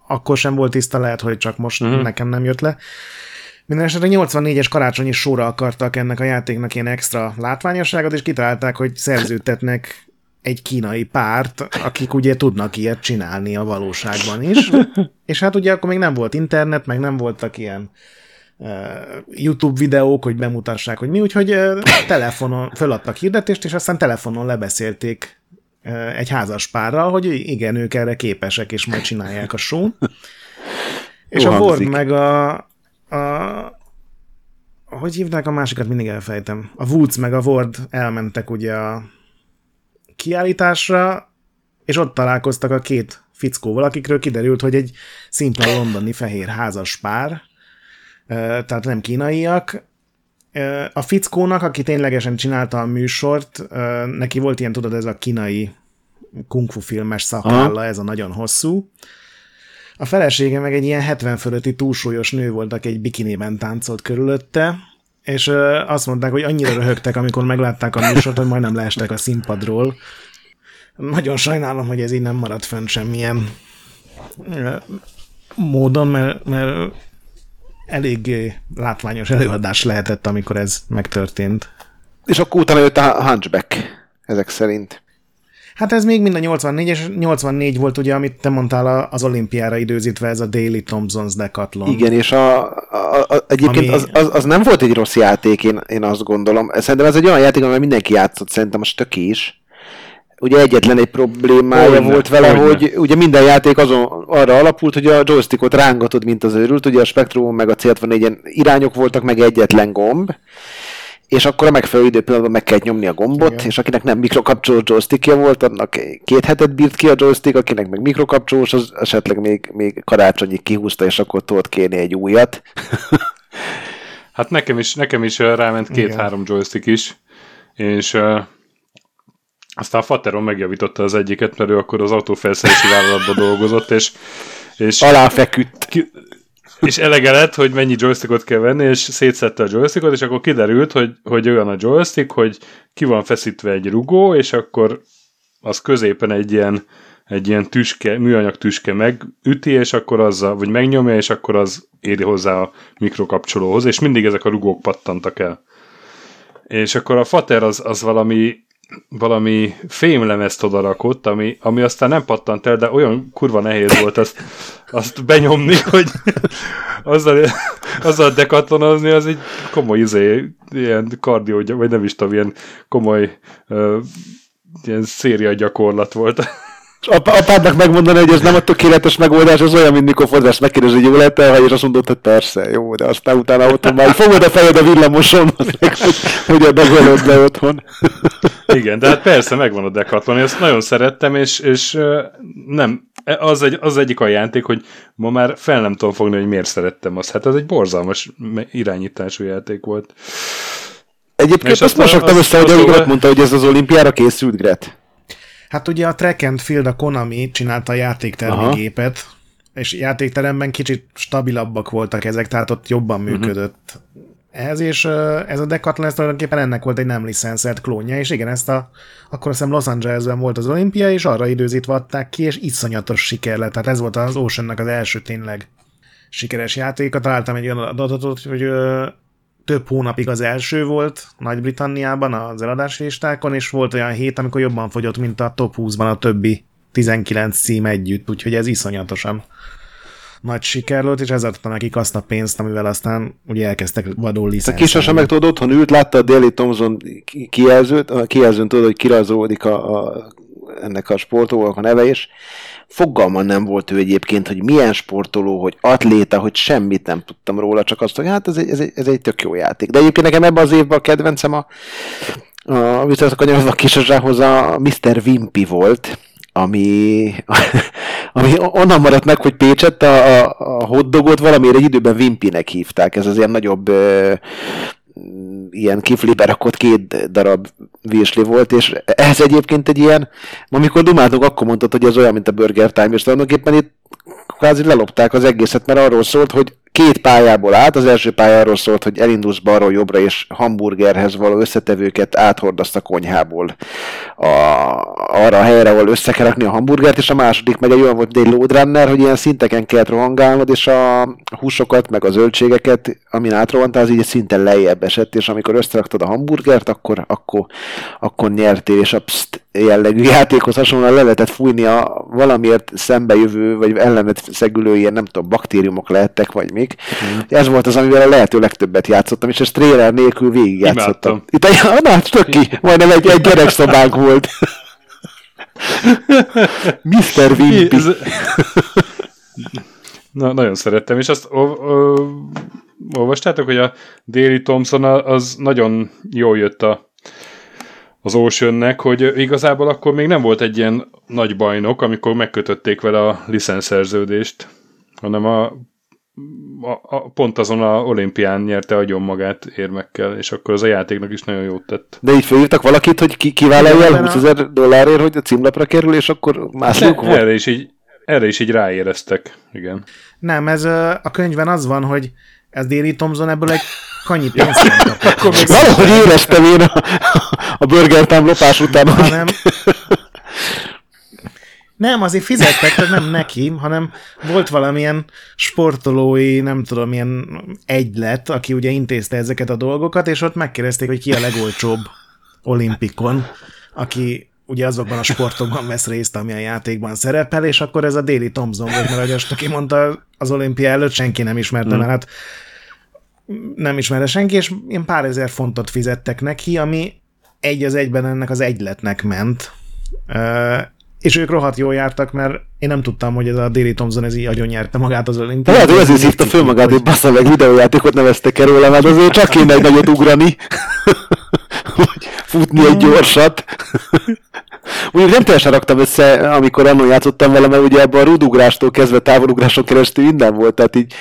akkor sem volt tiszta, lehet, hogy csak most uh-huh. nekem nem jött le. Mindenesetre 84-es karácsonyi sorra akartak ennek a játéknak ilyen extra látványosságot, és kitalálták, hogy szerződtetnek egy kínai párt, akik ugye tudnak ilyet csinálni a valóságban is. és hát ugye akkor még nem volt internet, meg nem voltak ilyen uh, YouTube videók, hogy bemutassák, hogy mi, úgyhogy uh, telefonon föladtak hirdetést, és aztán telefonon lebeszélték egy házas párral, hogy igen, ők erre képesek, és majd csinálják a show és a Word meg a, a hogy hívnák a másikat, mindig elfejtem. A Woods meg a Word elmentek ugye a kiállításra, és ott találkoztak a két fickóval, akikről kiderült, hogy egy szimpla londoni fehér házas pár, tehát nem kínaiak. A fickónak, aki ténylegesen csinálta a műsort, neki volt ilyen, tudod, ez a kínai kungfu filmes szakálla, ez a nagyon hosszú. A felesége meg egy ilyen 70 fölötti túlsúlyos nő volt, aki egy bikiniben táncolt körülötte, és azt mondták, hogy annyira röhögtek, amikor meglátták a műsort, hogy majdnem leestek a színpadról. Nagyon sajnálom, hogy ez így nem maradt fönn semmilyen módon, mert, mert eléggé látványos előadás lehetett, amikor ez megtörtént. És akkor utána jött a Hunchback, ezek szerint. Hát ez még mind a 84, és 84 volt ugye, amit te mondtál az olimpiára időzítve, ez a Daily Thompson's Decathlon. Igen, és a, a, a, egyébként Ami... az, az, az, nem volt egy rossz játék, én, én azt gondolom. Szerintem ez egy olyan játék, amivel mindenki játszott, szerintem a stöki is. Ugye egyetlen egy problémája Olyan, volt vele, Olyan. hogy ugye minden játék azon arra alapult, hogy a joystickot rángatod, mint az őrült, ugye a Spectrum meg a C64-en irányok voltak, meg egyetlen gomb, és akkor a megfelelő időpillanatban meg kell nyomni a gombot, Igen. és akinek nem mikrokapcsolós joystickja volt, annak két hetet bírt ki a joystick, akinek meg mikrokapcsolós, az esetleg még, még karácsonyig kihúzta, és akkor tudott kérni egy újat. hát nekem is, nekem is ráment két-három joystick is, és uh, aztán a Fateron megjavította az egyiket, mert ő akkor az autófelszerelési vállalatban dolgozott, és, és aláfeküdt. Ki, és elege lett, hogy mennyi joystickot kell venni, és szétszette a joystickot, és akkor kiderült, hogy, hogy olyan a joystick, hogy ki van feszítve egy rugó, és akkor az középen egy ilyen, egy ilyen tüske, műanyag tüske megüti, és akkor azzal, vagy megnyomja, és akkor az éri hozzá a mikrokapcsolóhoz, és mindig ezek a rugók pattantak el. És akkor a fater az, az valami valami fémlemezt oda rakott, ami, ami aztán nem pattant el, de olyan kurva nehéz volt azt, azt benyomni, hogy azzal, azzal dekatlonozni, az egy komoly izé, ilyen kardió, vagy nem is tudom, ilyen komoly uh, ilyen széria gyakorlat volt. Ap- apádnak megmondani, hogy ez nem a tökéletes megoldás, az olyan, mint mikor Fodrász megkérdezi, hogy jó lehet el, és azt mondod, hogy persze, jó, de aztán utána otthon már fogod a fejed a villamoson, hogy hogy megölöd le otthon. Igen, de hát persze megvan a Decathlon, én ezt nagyon szerettem, és, és nem, az, egy, az egyik a játék, hogy ma már fel nem tudom fogni, hogy miért szerettem azt. Hát ez egy borzalmas irányítású játék volt. Egyébként és azt mosogtam össze, hogy azt mondta, hogy ez az olimpiára készült, Gret. Hát ugye a Track and Field, a Konami csinálta a játéktermigépet, és játékteremben kicsit stabilabbak voltak ezek, tehát ott jobban mhm. működött. Uh-huh. Ez, és ez a Decathlon ez tulajdonképpen ennek volt egy nem licenszert klónja, és igen, ezt a, akkor hiszem Los Angelesben volt az olimpia, és arra időzítve adták ki, és iszonyatos siker lett. Tehát ez volt az Oceannek az első tényleg sikeres játéka. Találtam egy olyan adatot, hogy több hónapig az első volt Nagy-Britanniában az eladási listákon, és volt olyan hét, amikor jobban fogyott, mint a top 20-ban a többi 19 cím együtt, úgyhogy ez iszonyatosan nagy siker volt, és ez adta nekik azt a pénzt, amivel aztán ugye elkezdtek vadul licenszálni. A kisasa meg tudod, otthon ült, látta a Daily Thompson kijelzőt, a kijelzőn tudod, hogy kirajzolódik a, a, ennek a sportolónak a neve is, fogalma nem volt ő egyébként, hogy milyen sportoló, hogy atléta, hogy semmit nem tudtam róla, csak azt, hogy hát ez egy, ez egy, ez egy tök jó játék. De egyébként nekem ebben az évben a kedvencem a, a visszakanyarodva kisazsához a Mr. Wimpy volt, ami, ami onnan maradt meg, hogy Pécset a, a, a hotdogot valamiért egy időben Wimpinek hívták. Ez az ilyen nagyobb ilyen kiflibe rakott két darab virsli volt, és ez egyébként egy ilyen, amikor dumáltunk, akkor mondtad, hogy ez olyan, mint a Burger Time, és tulajdonképpen itt kvázi lelopták az egészet, mert arról szólt, hogy két pályából át, az első pálya arról szólt, hogy elindulsz balról jobbra, és hamburgerhez való összetevőket áthordasz a konyhából a, arra a helyre, ahol össze kell rakni a hamburgert, és a második meg egy olyan volt, mint egy loadrunner, hogy ilyen szinteken kellett rohangálnod, és a húsokat, meg a zöldségeket, amin átrohantál, az így szinten lejjebb esett, és amikor összeraktad a hamburgert, akkor, akkor, akkor nyertél, és a pszt, jellegű játékhoz hasonlóan le lehetett fújni a valamiért szembejövő, vagy ellenet szegülő ilyen, nem tudom, baktériumok lehettek, vagy még. Mm. Ez volt az, amivel a lehető legtöbbet játszottam, és ezt trailer nélkül végig játszottam. Itt egy, na, ki, majdnem egy, egy gyerekszobánk volt. Mr. Wimpy. Na, nagyon szerettem, és azt o, o, olvastátok, hogy a Déli Thompson az nagyon jól jött a az Oceannek, hogy igazából akkor még nem volt egy ilyen nagy bajnok, amikor megkötötték vele a licenszerződést, hanem a, a, a pont azon a olimpián nyerte agyon magát érmekkel, és akkor az a játéknak is nagyon jót tett. De így felhívtak valakit, hogy ki, kivállalja el 20 ezer dollárért, hogy a címlapra kerül, és akkor mászlók volt? Erre is így, erre is így ráéreztek, igen. Nem, ez a könyvben az van, hogy ez Déli Thompson ebből egy kanyi pénzt Valahogy éreztem én a, a Burger lopás után, hanem, nem, azért fizettek, tehát nem neki, hanem volt valamilyen sportolói, nem tudom, milyen egylet, aki ugye intézte ezeket a dolgokat, és ott megkérdezték, hogy ki a legolcsóbb olimpikon, aki ugye azokban a sportokban vesz részt, ami a játékban szerepel, és akkor ez a déli Thompson volt, mert ahogy aki mondta, az olimpia előtt senki nem ismerte, hmm. mert hát nem ismerte senki, és ilyen pár ezer fontot fizettek neki, ami egy az egyben ennek az egyletnek ment. És ők rohadt jól jártak, mert én nem tudtam, hogy ez a Déli Thompson ez így agyon nyerte magát az olimpiát. Lehet, hogy azért hívta föl magát, hogy bassza meg videójátékot neveztek el róla, mert azért csak kéne egy nagyot ugrani. Vagy futni egy gyorsat. Mondjuk nem teljesen raktam össze, amikor annól játszottam vele, mert ugye ebben a rúdugrástól kezdve távolugráson keresztül minden volt, tehát így,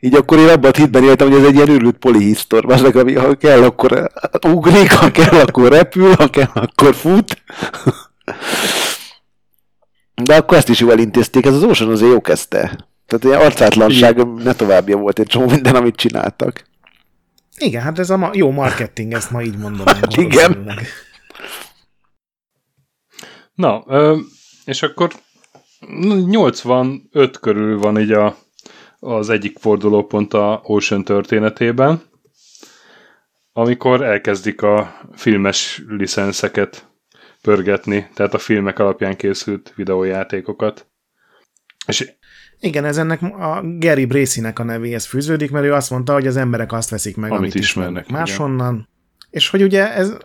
így akkor én abban a hitben éltem, hogy ez egy ilyen őrült polihisztor, meg ami ha kell, akkor ugrik, ha kell, akkor repül, ha kell, akkor fut. De akkor ezt is jól elintézték, ez az Ocean azért jó kezdte. Tehát ilyen arcátlanság Igen. ne továbbja volt egy csomó minden, amit csináltak. Igen, hát ez a ma- jó marketing, ezt ma így mondom. Hát igen. Na, és akkor 85 körül van így a, az egyik fordulópont a Ocean történetében, amikor elkezdik a filmes licenszeket pörgetni, tehát a filmek alapján készült videójátékokat. És igen, ez ennek a Gary Bracy-nek a nevéhez fűződik, mert ő azt mondta, hogy az emberek azt veszik meg, amit, amit ismernek máshonnan. Igen. És hogy ugye ez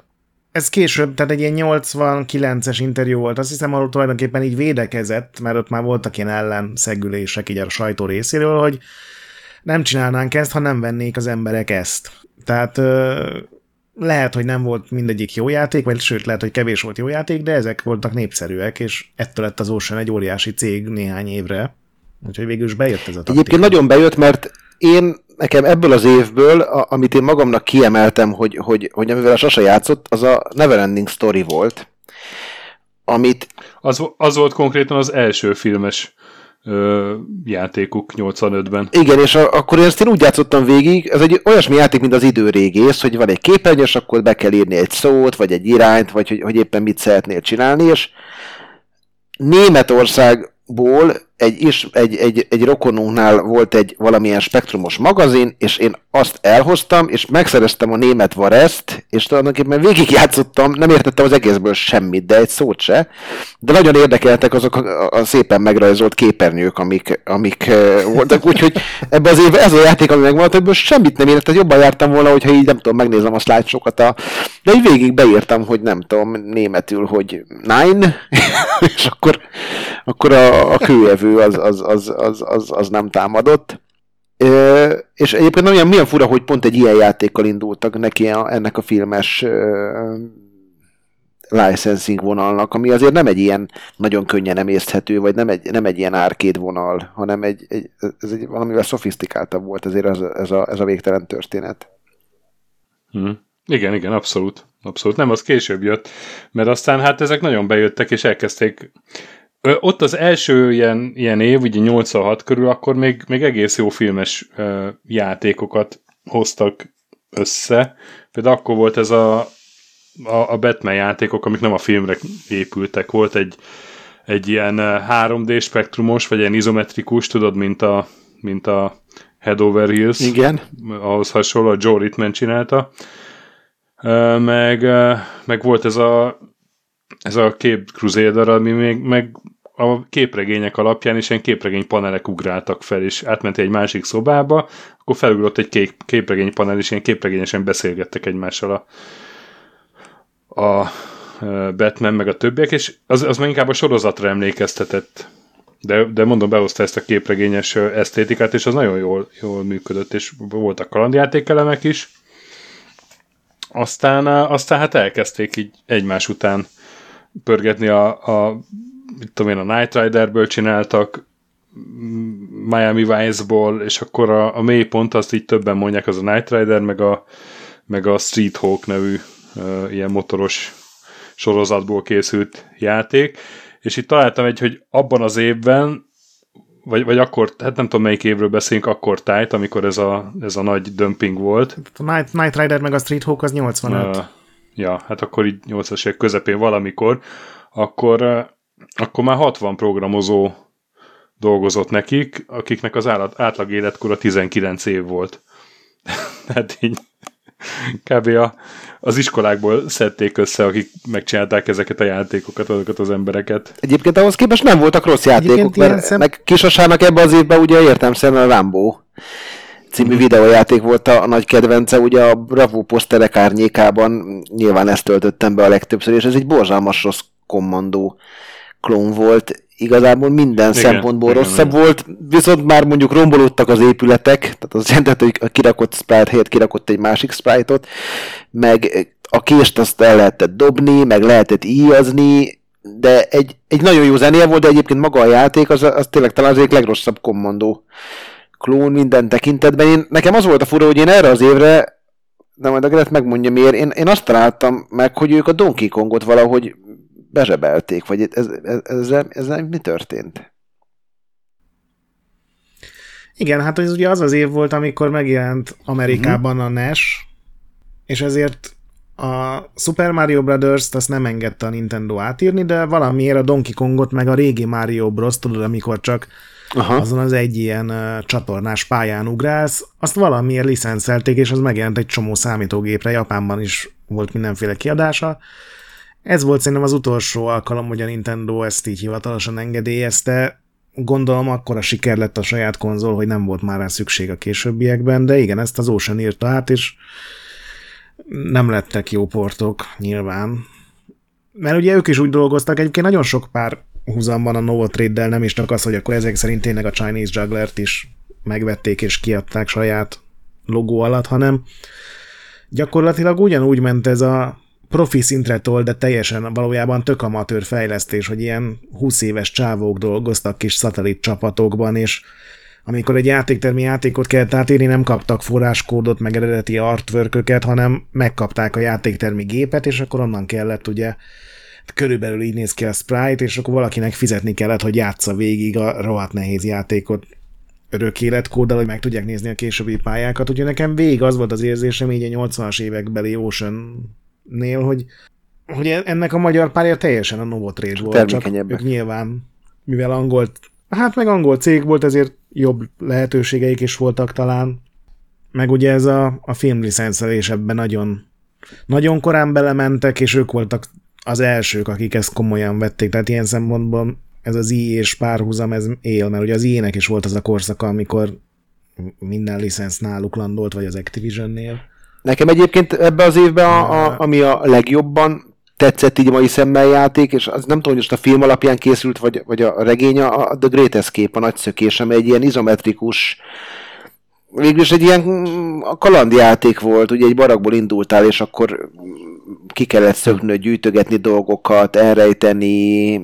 ez később, tehát egy ilyen 89-es interjú volt, azt hiszem, ahol tulajdonképpen így védekezett, mert ott már voltak ilyen ellenszegülések így a sajtó részéről, hogy nem csinálnánk ezt, ha nem vennék az emberek ezt. Tehát lehet, hogy nem volt mindegyik jó játék, vagy sőt, lehet, hogy kevés volt jó játék, de ezek voltak népszerűek, és ettől lett az Ocean egy óriási cég néhány évre. Úgyhogy végül is bejött ez a taktika. Egyébként nagyon bejött, mert én nekem ebből az évből, a, amit én magamnak kiemeltem, hogy, hogy, hogy amivel a Sasa játszott, az a Neverending Story volt, amit... Az, az volt konkrétan az első filmes ö, játékuk 85-ben. Igen, és a, akkor ezt én úgy játszottam végig, ez egy olyasmi játék, mint az időrégész, hogy van egy képernyő, és akkor be kell írni egy szót, vagy egy irányt, vagy hogy, hogy éppen mit szeretnél csinálni, és Németországból egy, is, egy, egy, egy rokonunknál volt egy valamilyen spektrumos magazin, és én azt elhoztam, és megszereztem a német Vareszt, és tulajdonképpen végigjátszottam, nem értettem az egészből semmit, de egy szót se, de nagyon érdekeltek azok a, a szépen megrajzolt képernyők, amik, amik voltak, úgyhogy ebben az évben ez a játék, ami megvolt, ebből semmit nem értettem, jobban jártam volna, hogyha így nem tudom, megnézem a slide a de így végig beírtam, hogy nem tudom, németül, hogy nine, és akkor, akkor a, a kőevő az, az, az, az, az, az nem támadott és egyébként olyan milyen fura, hogy pont egy ilyen játékkal indultak neki a, ennek a filmes uh, licensing vonalnak, ami azért nem egy ilyen nagyon könnyen emészthető, vagy nem egy, nem egy ilyen árkéd vonal, hanem egy, egy, ez egy valamivel szofisztikáltabb volt azért ez, ez, a, ez a végtelen történet. Hmm. Igen, igen, abszolút. Abszolút. Nem, az később jött, mert aztán hát ezek nagyon bejöttek, és elkezdték Ö, ott az első ilyen, ilyen év, ugye 86 körül, akkor még, még egész jó filmes ö, játékokat hoztak össze. Például akkor volt ez a, a, a Batman játékok, amik nem a filmre épültek. Volt egy, egy ilyen 3D spektrumos, vagy ilyen izometrikus, tudod, mint a, mint a Head Over Heels. Igen. Ahhoz hasonló, a Joe Ritman csinálta. Meg, meg volt ez a ez a kép Crusader, ami még meg a képregények alapján is ilyen képregény panelek ugráltak fel, és átment egy másik szobába, akkor felugrott egy kép, képregény panel, és ilyen képregényesen beszélgettek egymással a, a Batman meg a többiek, és az, az már inkább a sorozatra emlékeztetett. De, de mondom, behozta ezt a képregényes esztétikát, és az nagyon jól, jól működött, és voltak kalandjátékelemek is. Aztán, aztán hát elkezdték így egymás után pörgetni a, a mit tudom én, a Night Riderből csináltak, Miami Vice-ból, és akkor a, a mélypont, azt így többen mondják, az a Night Rider, meg a, meg a Street Hawk nevű uh, ilyen motoros sorozatból készült játék, és itt találtam egy, hogy abban az évben, vagy, vagy akkor, hát nem tudom melyik évről beszélünk, akkor tájt, amikor ez a, ez a nagy dumping volt. A Night, Night Rider meg a Street Hawk az 85. Uh, ja, hát akkor így 80-as évek közepén valamikor, akkor uh, akkor már 60 programozó dolgozott nekik, akiknek az állat, átlag életkora 19 év volt. Tehát így kb. A, az iskolákból szedték össze, akik megcsinálták ezeket a játékokat, azokat az embereket. Egyébként ahhoz képest nem voltak rossz játékok, mert szem... meg Kisasának ebben az évben ugye értem a Rambo című videójáték volt a, a nagy kedvence, ugye a Bravo poszterek árnyékában nyilván ezt töltöttem be a legtöbbször, és ez egy borzalmas rossz kommandó klón volt, igazából minden igen, szempontból igen, rosszabb igen. volt, viszont már mondjuk rombolódtak az épületek, tehát az jelentett, hogy a kirakott sprite helyett kirakott egy másik sprite-ot, meg a kést azt el lehetett dobni, meg lehetett íjazni, de egy, egy nagyon jó zenéje volt, de egyébként maga a játék az, az tényleg talán az egyik legrosszabb kommandó klón minden tekintetben. Én, nekem az volt a fura, hogy én erre az évre de majd a Gret megmondja miért, én, én azt találtam meg, hogy ők a Donkey Kongot valahogy bezsebelték, vagy ez, ez, ez, ez mi történt? Igen, hát ez ugye az az év volt, amikor megjelent Amerikában uh-huh. a NES, és ezért a Super Mario Brothers-t azt nem engedte a Nintendo átírni, de valamiért a Donkey Kongot meg a régi Mario Bros. tudod, amikor csak Aha. azon az egy ilyen uh, csatornás pályán ugrálsz, azt valamiért licenszelték, és az megjelent egy csomó számítógépre, Japánban is volt mindenféle kiadása, ez volt szerintem az utolsó alkalom, hogy a Nintendo ezt így hivatalosan engedélyezte. Gondolom akkor a siker lett a saját konzol, hogy nem volt már rá szükség a későbbiekben, de igen, ezt az Ocean írta át, és nem lettek jó portok, nyilván. Mert ugye ők is úgy dolgoztak, egyébként nagyon sok pár húzam van a Novotrade-del, nem is csak az, hogy akkor ezek szerint tényleg a Chinese Juggler-t is megvették és kiadták saját logó alatt, hanem gyakorlatilag ugyanúgy ment ez a profi szintre tol, de teljesen valójában tök amatőr fejlesztés, hogy ilyen 20 éves csávók dolgoztak kis szatellit csapatokban, és amikor egy játéktermi játékot kellett átírni, nem kaptak forráskódot, meg eredeti artwork hanem megkapták a játéktermi gépet, és akkor onnan kellett ugye körülbelül így néz ki a sprite, és akkor valakinek fizetni kellett, hogy játsza végig a rohadt nehéz játékot örök életkóddal, hogy meg tudják nézni a későbbi pályákat. Úgyhogy nekem végig az volt az érzésem így a 80-as évekbeli Ocean nél, hogy, hogy ennek a magyar párja teljesen a Novotrade volt, csak ők nyilván, mivel angol, hát meg angol cég volt, ezért jobb lehetőségeik is voltak talán, meg ugye ez a, a filmlicenszelés ebben nagyon, nagyon korán belementek, és ők voltak az elsők, akik ezt komolyan vették, tehát ilyen szempontból ez az I és párhuzam, ez él, mert ugye az I-nek is volt az a korszaka, amikor minden licensz náluk landolt, vagy az Activision-nél. Nekem egyébként ebbe az évben, a, a, ami a legjobban tetszett így mai szemmel játék, és az nem tudom, hogy most a film alapján készült, vagy, vagy a regény, a The Great Escape, a nagy szökés, ami egy ilyen izometrikus, végülis egy ilyen a kalandjáték volt, ugye egy barakból indultál, és akkor ki kellett szöknöd, gyűjtögetni dolgokat, elrejteni,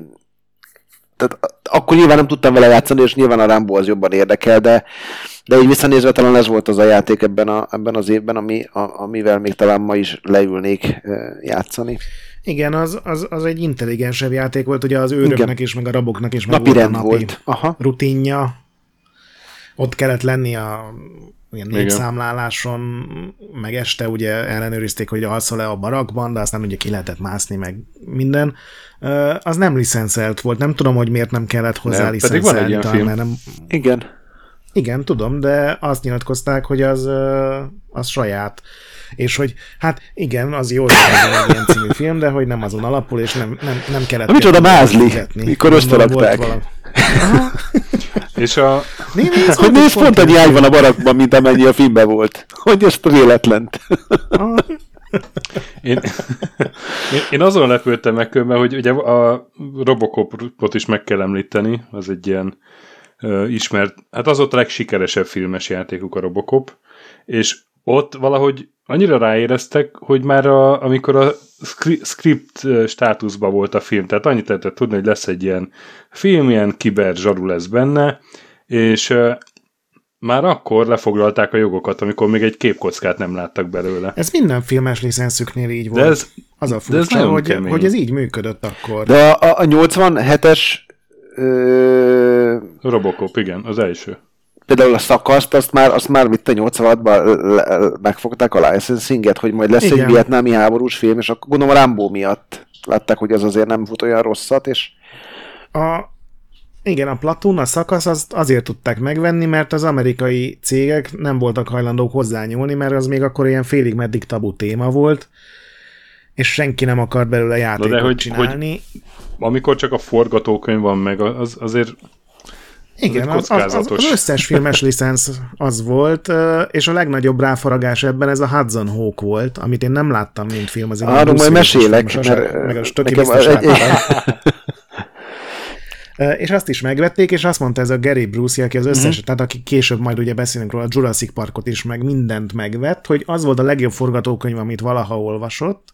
tehát akkor nyilván nem tudtam vele játszani, és nyilván a Rambo az jobban érdekel, de De így visszanézve talán ez volt az a játék ebben, a, ebben az évben, ami, a, amivel még talán ma is leülnék játszani. Igen, az, az, az egy intelligensebb játék volt, ugye az őröknek Igen. is, meg a raboknak is, meg napi volt a napi volt. Aha. rutinja. Ott kellett lenni a ilyen népszámláláson, meg este ugye ellenőrizték, hogy alszol-e a barakban, de aztán ugye ki lehetett mászni, meg minden. Az nem licenszelt volt, nem tudom, hogy miért nem kellett hozzá licenszelni, mert nem... Igen. Igen, tudom, de azt nyilatkozták, hogy az, az saját. És hogy hát igen, az jó, hogy egy ilyen című film, de hogy nem azon alapul, és nem, nem, nem kellett... Na, micsoda mázli, mikor összerakták. És a... Né, nézd, hogy nézd, pont egy ágy van a barakban, mint amennyi a filmben volt. Hogy ez véletlent. én, én, én azon lepődtem meg, mert hogy ugye a Robocopot is meg kell említeni, az egy ilyen uh, ismert, hát az ott a legsikeresebb filmes játékuk a Robocop, és ott valahogy annyira ráéreztek, hogy már a, amikor a script státuszban volt a film, tehát annyit lehetett tudni, hogy lesz egy ilyen film, ilyen kiber zsaru lesz benne, és már akkor lefoglalták a jogokat, amikor még egy képkockát nem láttak belőle. Ez minden filmes licenszüknél így volt. De ez, az a furcsa, de ez hogy, hogy ez így működött akkor. De a, a 87-es ö... Robocop, igen, az első például a szakaszt, azt már, azt már mit a 86-ban megfogták a licensinget, hogy majd lesz Igen. egy vietnámi háborús film, és akkor gondolom a Rambo miatt látták, hogy az azért nem fut olyan rosszat, és... A, igen, a Platoon, a szakasz azt azért tudták megvenni, mert az amerikai cégek nem voltak hajlandók hozzányúlni, mert az még akkor ilyen félig meddig tabu téma volt, és senki nem akart belőle játékot de hogy, csinálni. Hogy amikor csak a forgatókönyv van meg, az azért igen, az, az, az, az összes filmes licensz az volt, és a legnagyobb ráfaragás ebben ez a Hudson Hawk volt, amit én nem láttam, mint film. Az Arról majd mesélek, film, mert meg a stöki biztos egy... És azt is megvették, és azt mondta ez a Gary Bruce, aki az összes, uh-huh. tehát aki később majd ugye beszélünk róla, a Jurassic Parkot is, meg mindent megvett, hogy az volt a legjobb forgatókönyv, amit valaha olvasott,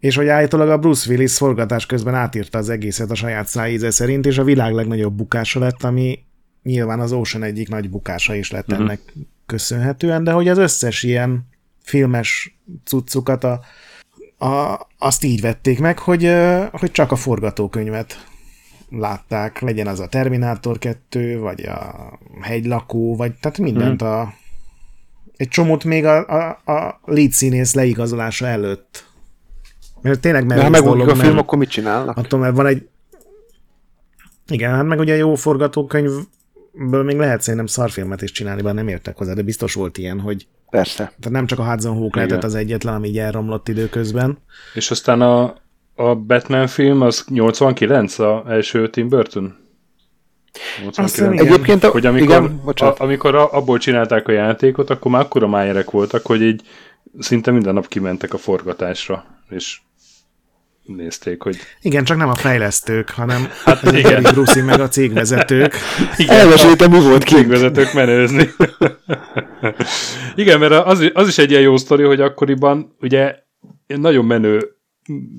és hogy állítólag a Bruce Willis forgatás közben átírta az egészet a saját szájíze szerint, és a világ legnagyobb bukása lett, ami nyilván az Ocean egyik nagy bukása is lett uh-huh. ennek köszönhetően, de hogy az összes ilyen filmes cuccukat a, a, azt így vették meg, hogy, hogy csak a forgatókönyvet látták, legyen az a Terminátor 2, vagy a hegylakó, vagy tehát mindent uh-huh. a egy csomót még a, a, a lead színész leigazolása előtt mert tényleg mert ha megmondjuk a film, mert, akkor mit csinálnak? Attól, mert van egy igen, hát meg ugye jó forgatókönyvből még lehet szerintem szarfilmet is csinálni, bár nem értek hozzá, de biztos volt ilyen, hogy Persze. Tehát nem csak a Hudson Hawk lehetett az egyetlen, ami így elromlott időközben. És aztán a, a Batman film az 89 a első Tim Burton? 89. Egyébként a, hogy amikor, igen, a, amikor a, abból csinálták a játékot, akkor már akkora májerek voltak, hogy így szinte minden nap kimentek a forgatásra, és nézték, hogy... Igen, csak nem a fejlesztők, hanem hát igen. Bruce meg a cégvezetők. Elmeséltem, mi volt Cégvezetők menőzni. igen, mert az, az is egy ilyen jó sztori, hogy akkoriban ugye nagyon menő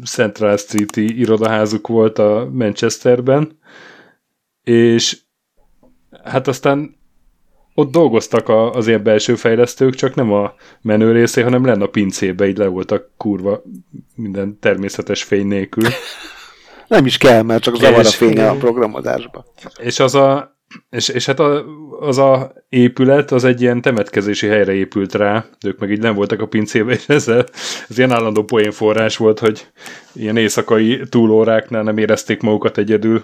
Central Street-i irodaházuk volt a Manchesterben, és hát aztán ott dolgoztak a, az ilyen belső fejlesztők, csak nem a menő részé, hanem lenne a pincébe, így le voltak kurva minden természetes fény nélkül. nem is kell, mert csak zavar a fény a programozásba. És az a, és, és hát a, az a épület, az egy ilyen temetkezési helyre épült rá, ők meg így nem voltak a pincébe, és ezzel, ez ilyen állandó poénforrás volt, hogy ilyen éjszakai túlóráknál nem érezték magukat egyedül,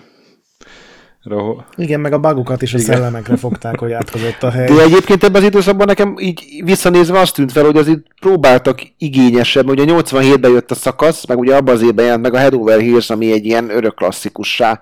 Rahol. Igen, meg a bagokat is a Igen. szellemekre fogták, hogy átkozott a hely. De egyébként ebben az időszakban nekem így visszanézve azt tűnt fel, hogy az itt próbáltak igényesebb, ugye 87-ben jött a szakasz, meg ugye abban az évben jelent meg a Head Over Heels, ami egy ilyen örök klasszikussá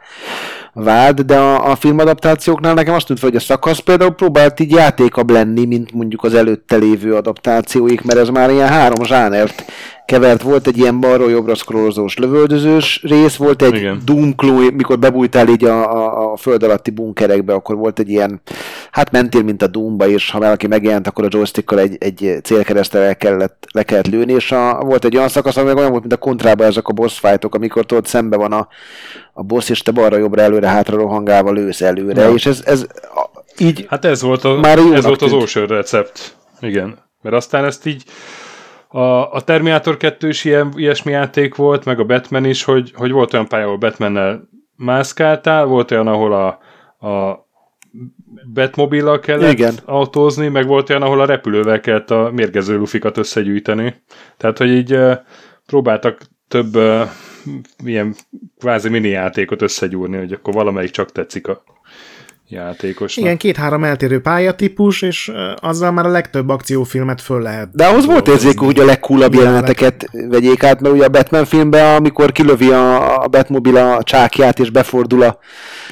vált, de a, a filmadaptációknál nekem azt tűnt fel, hogy a szakasz például próbált így játékabb lenni, mint mondjuk az előtte lévő adaptációik, mert ez már ilyen három zsánert kevert. Volt egy ilyen balról jobbra scrollozós lövöldözős rész, volt egy dunkló, mikor bebújtál így a, a, a föld alatti bunkerekbe, akkor volt egy ilyen, hát mentél, mint a Doomba, és ha valaki megjelent, akkor a joystickkal egy, egy célkeresztre le kellett, le kellett lőni, és a, volt egy olyan szakasz, ami olyan volt, mint a kontrában ezek a boss fightok, amikor tudod szembe van a, a boss, és te balra, jobbra, előre, hátra rohangálva lősz előre, ja. és ez, ez így Hát ez volt, a, Már ez volt az. Ocean recept. Igen. Mert aztán ezt így a, a Terminator 2 is ilyen, ilyesmi játék volt, meg a Batman is, hogy, hogy volt olyan pálya, ahol Batmannel mászkáltál, volt olyan, ahol a, a Batmobillal kellett Igen. autózni, meg volt olyan, ahol a repülővel kellett a mérgező lufikat összegyűjteni. Tehát, hogy így próbáltak több uh, ilyen kvázi mini játékot összegyúrni, hogy akkor valamelyik csak tetszik a játékosnak. Igen, két-három eltérő pályatípus, és azzal már a legtöbb akciófilmet föl lehet. De ahhoz volt érzékű, hogy a legcoolabb Igen, jeleneteket vegyék át, mert ugye a Batman filmben, amikor kilövi a, a Batmobile a csákját, és befordul a,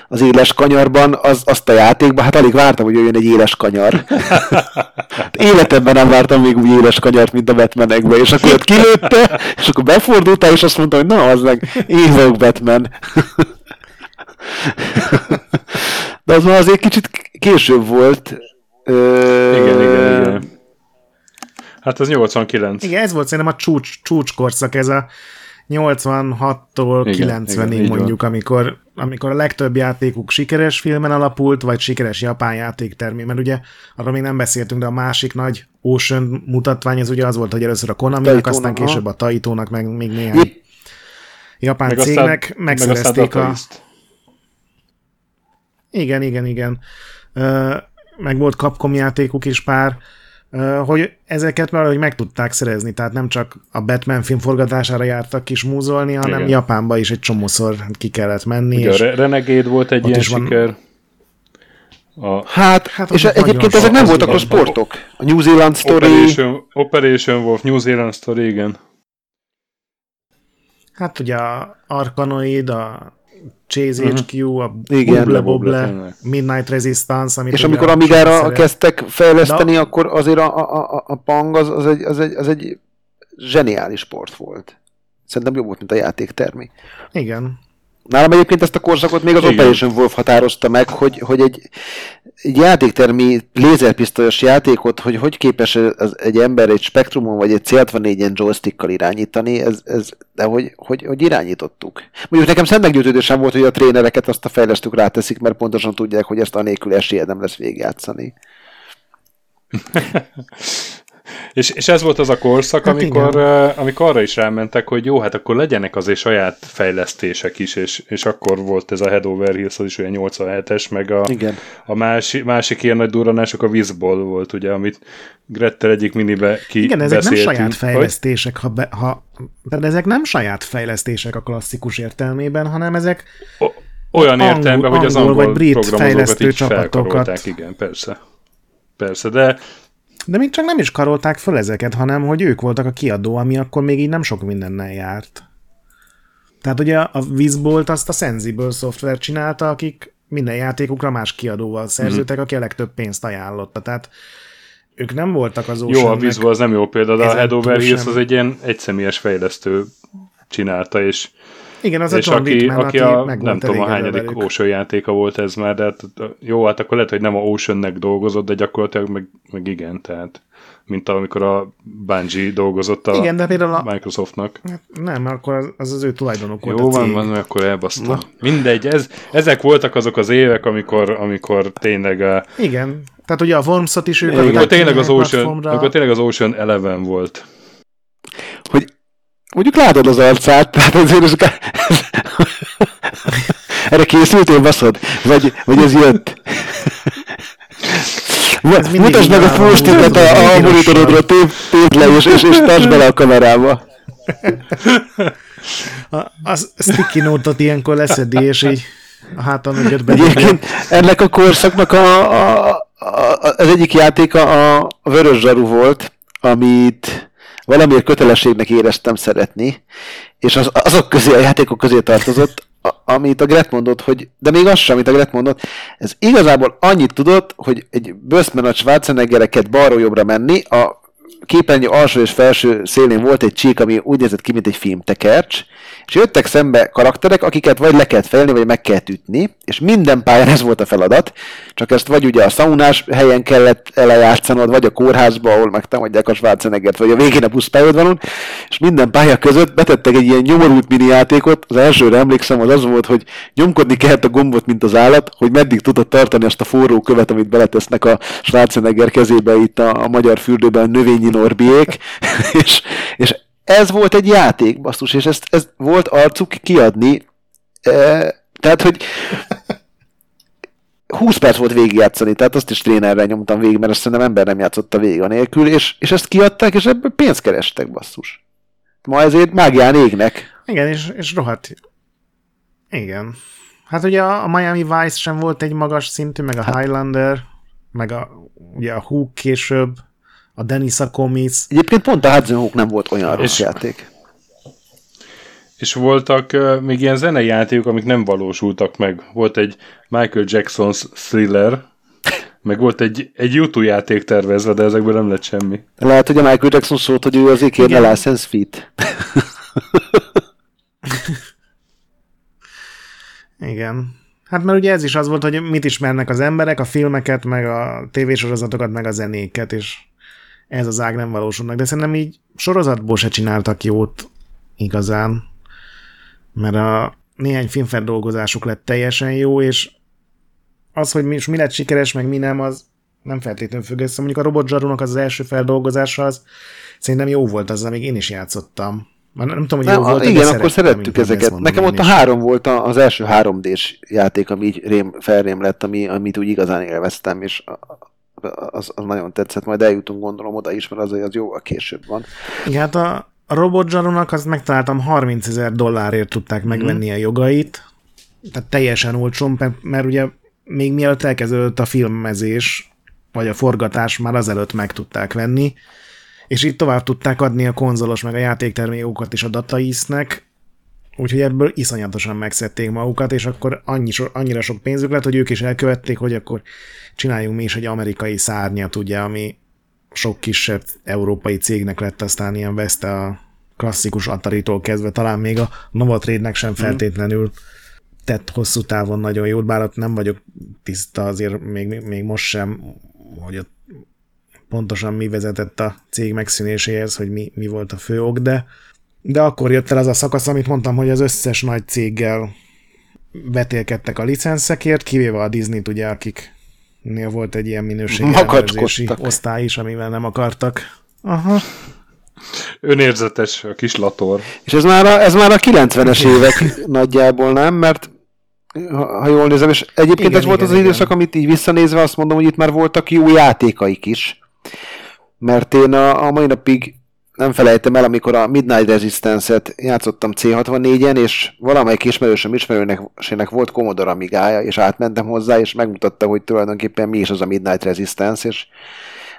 az éles kanyarban, az, azt a játékban, hát alig vártam, hogy jöjjön egy éles kanyar. Hát Életemben nem vártam még úgy éles kanyart, mint a Batmanekben, és akkor ott kilőtte, és akkor befordultál, és azt mondta, hogy na, az meg, én vagyok Batman. De az már azért kicsit később volt. Ö, Igen, igen, igen. Hát ez 89. Igen, ez volt szerintem a csúcs, csúcskorszak, ez a 86-tól Igen, 90-ig igen, így mondjuk, amikor, amikor a legtöbb játékuk sikeres filmen alapult, vagy sikeres japán játéktermi, mert ugye arról még nem beszéltünk, de a másik nagy Ocean mutatvány, ez ugye az volt, hogy először a Taito-nak, aztán később a Taito-nak, meg még néhány Épp- japán Meg aztán, cégnek meg aztán megszerezték Data a... Igen, igen, igen. Meg volt Capcom játékuk is pár, hogy ezeket valahogy meg tudták szerezni, tehát nem csak a Batman film forgatására jártak kis múzolni, hanem Igen. Japánba is egy csomószor ki kellett menni. Ugye a és Re- Renegade volt egy ilyen van- siker. A Hát, Hát és nagyon egyébként ezek nem voltak a sportok. A New Zealand Story, Operation, Operation Wolf, New Zealand Story, igen. Hát ugye a Arkanoid, a Chase Mhm. HQ, a Igen. Bubble Bubble, Bobble, tényleg. Midnight Resistance, amit és amikor a Amigára kezdtek fejleszteni, De- akkor azért a, a, a, a Pang az, az, egy, az, egy, az egy zseniális sport volt. Szerintem jobb volt, mint a játéktermi. Igen. Nálam egyébként ezt a korszakot még az Igen. Operation Wolf határozta meg, hogy, hogy egy, egy játéktermi lézerpisztolyos játékot, hogy hogy képes az, egy ember egy spektrumon vagy egy C64-en joystickkal irányítani, ez, ez, de hogy, hogy, hogy irányítottuk. Mondjuk nekem szent meggyőződésem volt, hogy a trénereket azt a fejlesztők ráteszik, mert pontosan tudják, hogy ezt anélkül esélye nem lesz végigjátszani. És, és ez volt az a korszak, Hát amikor, uh, amikor arra is rámentek, hogy jó, hát akkor legyenek azért saját fejlesztések is, és, és akkor volt ez a Head Over Heels, az is olyan 87-es, meg a, Igen. a másik, másik ilyen nagy durranások a Wizball volt, ugye, amit Grettel egyik minibe ki Igen, ezek nem saját fejlesztések, ha, be, ha de ezek nem saját fejlesztések a klasszikus értelmében, hanem ezek O- olyan angol- értelemben, hogy az angol angol vagy brit fejlesztő csapatokat. igen, persze. Persze, de De még csak nem is karolták föl ezeket, hanem hogy ők voltak a kiadó, ami akkor még így nem sok mindennel járt. Tehát ugye a Wizbolt azt a Sensible Software csinálta, akik minden játékukra más kiadóval szerződtek, Mhm. aki a legtöbb pénzt ajánlotta. Tehát ők nem voltak az jó, a Oceannek- Wizball az nem jó példa, de a Head Over Heels az egy ilyen egyszemélyes fejlesztő csinálta, és Igen, az a és John aki, Wickman, aki aki, a, meg nem tudom a hányadik. Ocean játéka volt ez már, de hát, jó, hát akkor lehet, hogy nem a Oceannek dolgozott, de gyakorlatilag meg, meg igen, tehát mint amikor a Bungie dolgozott a Igen, de például a, Microsoftnak. Hát Nem, mert akkor az- az az ő tulajdonuk volt Jó a van, cég. van, akkor elbasztam. Mindegy, ez, ezek voltak azok az évek, amikor, amikor tényleg a, Igen, tehát ugye a Wormsot is ők amikor adták tényleg az Ocean, amikor tényleg az Ocean Eleven volt. Hogy mondjuk látod az arcát, tehát azért ez, erre készültél, baszod? Vagy, vagy ez jött? Ez Mutasd meg a post-itet a a, a monitorodra, tép, tép le, és, és, és tartsd bele a kamerába. A, a sticky note-ot ilyenkor leszedi, és így a háton ügyet be. Egyébként ennek a korszaknak a, a, a, az egyik játéka a Vörös Zsaru volt, amit valamiért kötelességnek éreztem szeretni, és az, azok közé, a játékok közé tartozott, a- amit a Gret mondott, hogy, de még az sem, amit a Gret mondott, ez igazából annyit tudott, hogy egy Böszmen a Schwarzeneggereket balról jobbra menni, a képernyő alsó és felső szélén volt egy csík, ami úgy nézett ki, mint egy filmtekercs, és jöttek szembe karakterek, akiket vagy le kellett fejlni, vagy meg kellett ütni, és minden pályán ez volt a feladat, csak ezt vagy ugye a szaunás helyen kellett elejátszanod, vagy a kórházba, ahol megtámadják a Schwarzeneggert, vagy a végén a buszpályaudvaron, és minden pálya között betettek egy ilyen nyomorult mini játékot, az elsőre emlékszem, az az volt, hogy nyomkodni kellett a gombot, mint az állat, hogy meddig tudod tartani azt a forró követ, amit beletesznek a Schwarzenegger kezébe itt a, a magyar fürdőben növényi Norbiék, és, és ez volt egy játék, basszus, és ezt, ez volt arcuk kiadni. E, tehát, hogy 20 perc volt végigjátszani, tehát azt is trénerrel nyomtam végig, mert azt szerintem ember nem játszotta végig a nélkül, és, és ezt kiadták, és ebből pénzt kerestek, basszus. Ma ezért mágián égnek. Igen, és, és rohadt. Igen. Hát ugye a Miami Vice sem volt egy magas szintű, meg a hát. Highlander, meg a, ugye a Hook később, a Dennis Comics. Egyébként pont a Hudson Hawk nem volt olyan rossz játék. És voltak uh, még ilyen zenei játékok, amik nem valósultak meg. Volt egy Michael Jackson's Thriller, meg volt egy, egy YouTube játék tervezve, de ezekből nem lett semmi. Lehet, hogy a Michael Jackson szólt, hogy ő azért kérne license feet. Igen. Hát mert ugye ez is az volt, hogy mit ismernek az emberek, a filmeket, meg a tévésorozatokat, meg a zenéket, és ez az ág nem valósulnak. De szerintem így sorozatból se csináltak jót igazán, mert a néhány filmfeldolgozásuk lett teljesen jó, és az, hogy mi, mi lett sikeres, meg mi nem, az nem feltétlenül függ össze. Mondjuk a Robot az, az első feldolgozása az szerintem jó volt, az, amíg én is játszottam. Már nem tudom, hogy nem, jó volt, Igen, akkor szerettük ezeket. Nekem ott a három volt az első 3D-s játék, ami így rém, felrém lett, ami, amit úgy igazán élveztem, és az, az nagyon tetszett. Majd eljutunk gondolom oda is, mert az, az jó, a később van. Igen, hát a, a Robot Zsarunak azt megtaláltam 30 ezer dollárért tudták megvenni mm. a jogait, tehát teljesen olcsón, mert, mert ugye még mielőtt elkezdődött a filmezés, vagy a forgatás, már azelőtt meg tudták venni, és itt tovább tudták adni a konzolos meg a játéktermékokat is a dataisznek, úgyhogy ebből iszonyatosan megszedték magukat, és akkor annyi, annyira sok pénzük lett, hogy ők is elkövették, hogy akkor csináljunk mi is egy amerikai szárnyat, ugye, ami sok kisebb európai cégnek lett aztán ilyen veszte a klasszikus Atari-tól kezdve, talán még a Novatrade-nek sem mhm. feltétlenül tett hosszú távon nagyon jót, bár ott nem vagyok tiszta azért még, még most sem, hogy ott pontosan mi vezetett a cég megszűnéséhez, hogy mi, mi volt a fő ok, de, de akkor jött el az a szakasz, amit mondtam, hogy az összes nagy céggel betélkedtek a licenszekért, kivéve a Disney-t ugye, akiknél volt egy ilyen minőségi osztály is, amivel nem akartak. Aha. Önérzetes a kis lator. És ez már a, ez már a 90-es évek nagyjából, nem? Mert ha, ha jól nézem, és egyébként igen, ez igen, volt az igen. időszak, amit így visszanézve azt mondom, hogy itt már voltak jó játékaik is. Mert én a, a mai napig nem felejtem el, amikor a Midnight Resistance-et játszottam C64-en, és valamelyik ismerősöm ismerőnek volt Commodore Amigája, és átmentem hozzá, és megmutatta, hogy tulajdonképpen mi is az a Midnight Resistance, és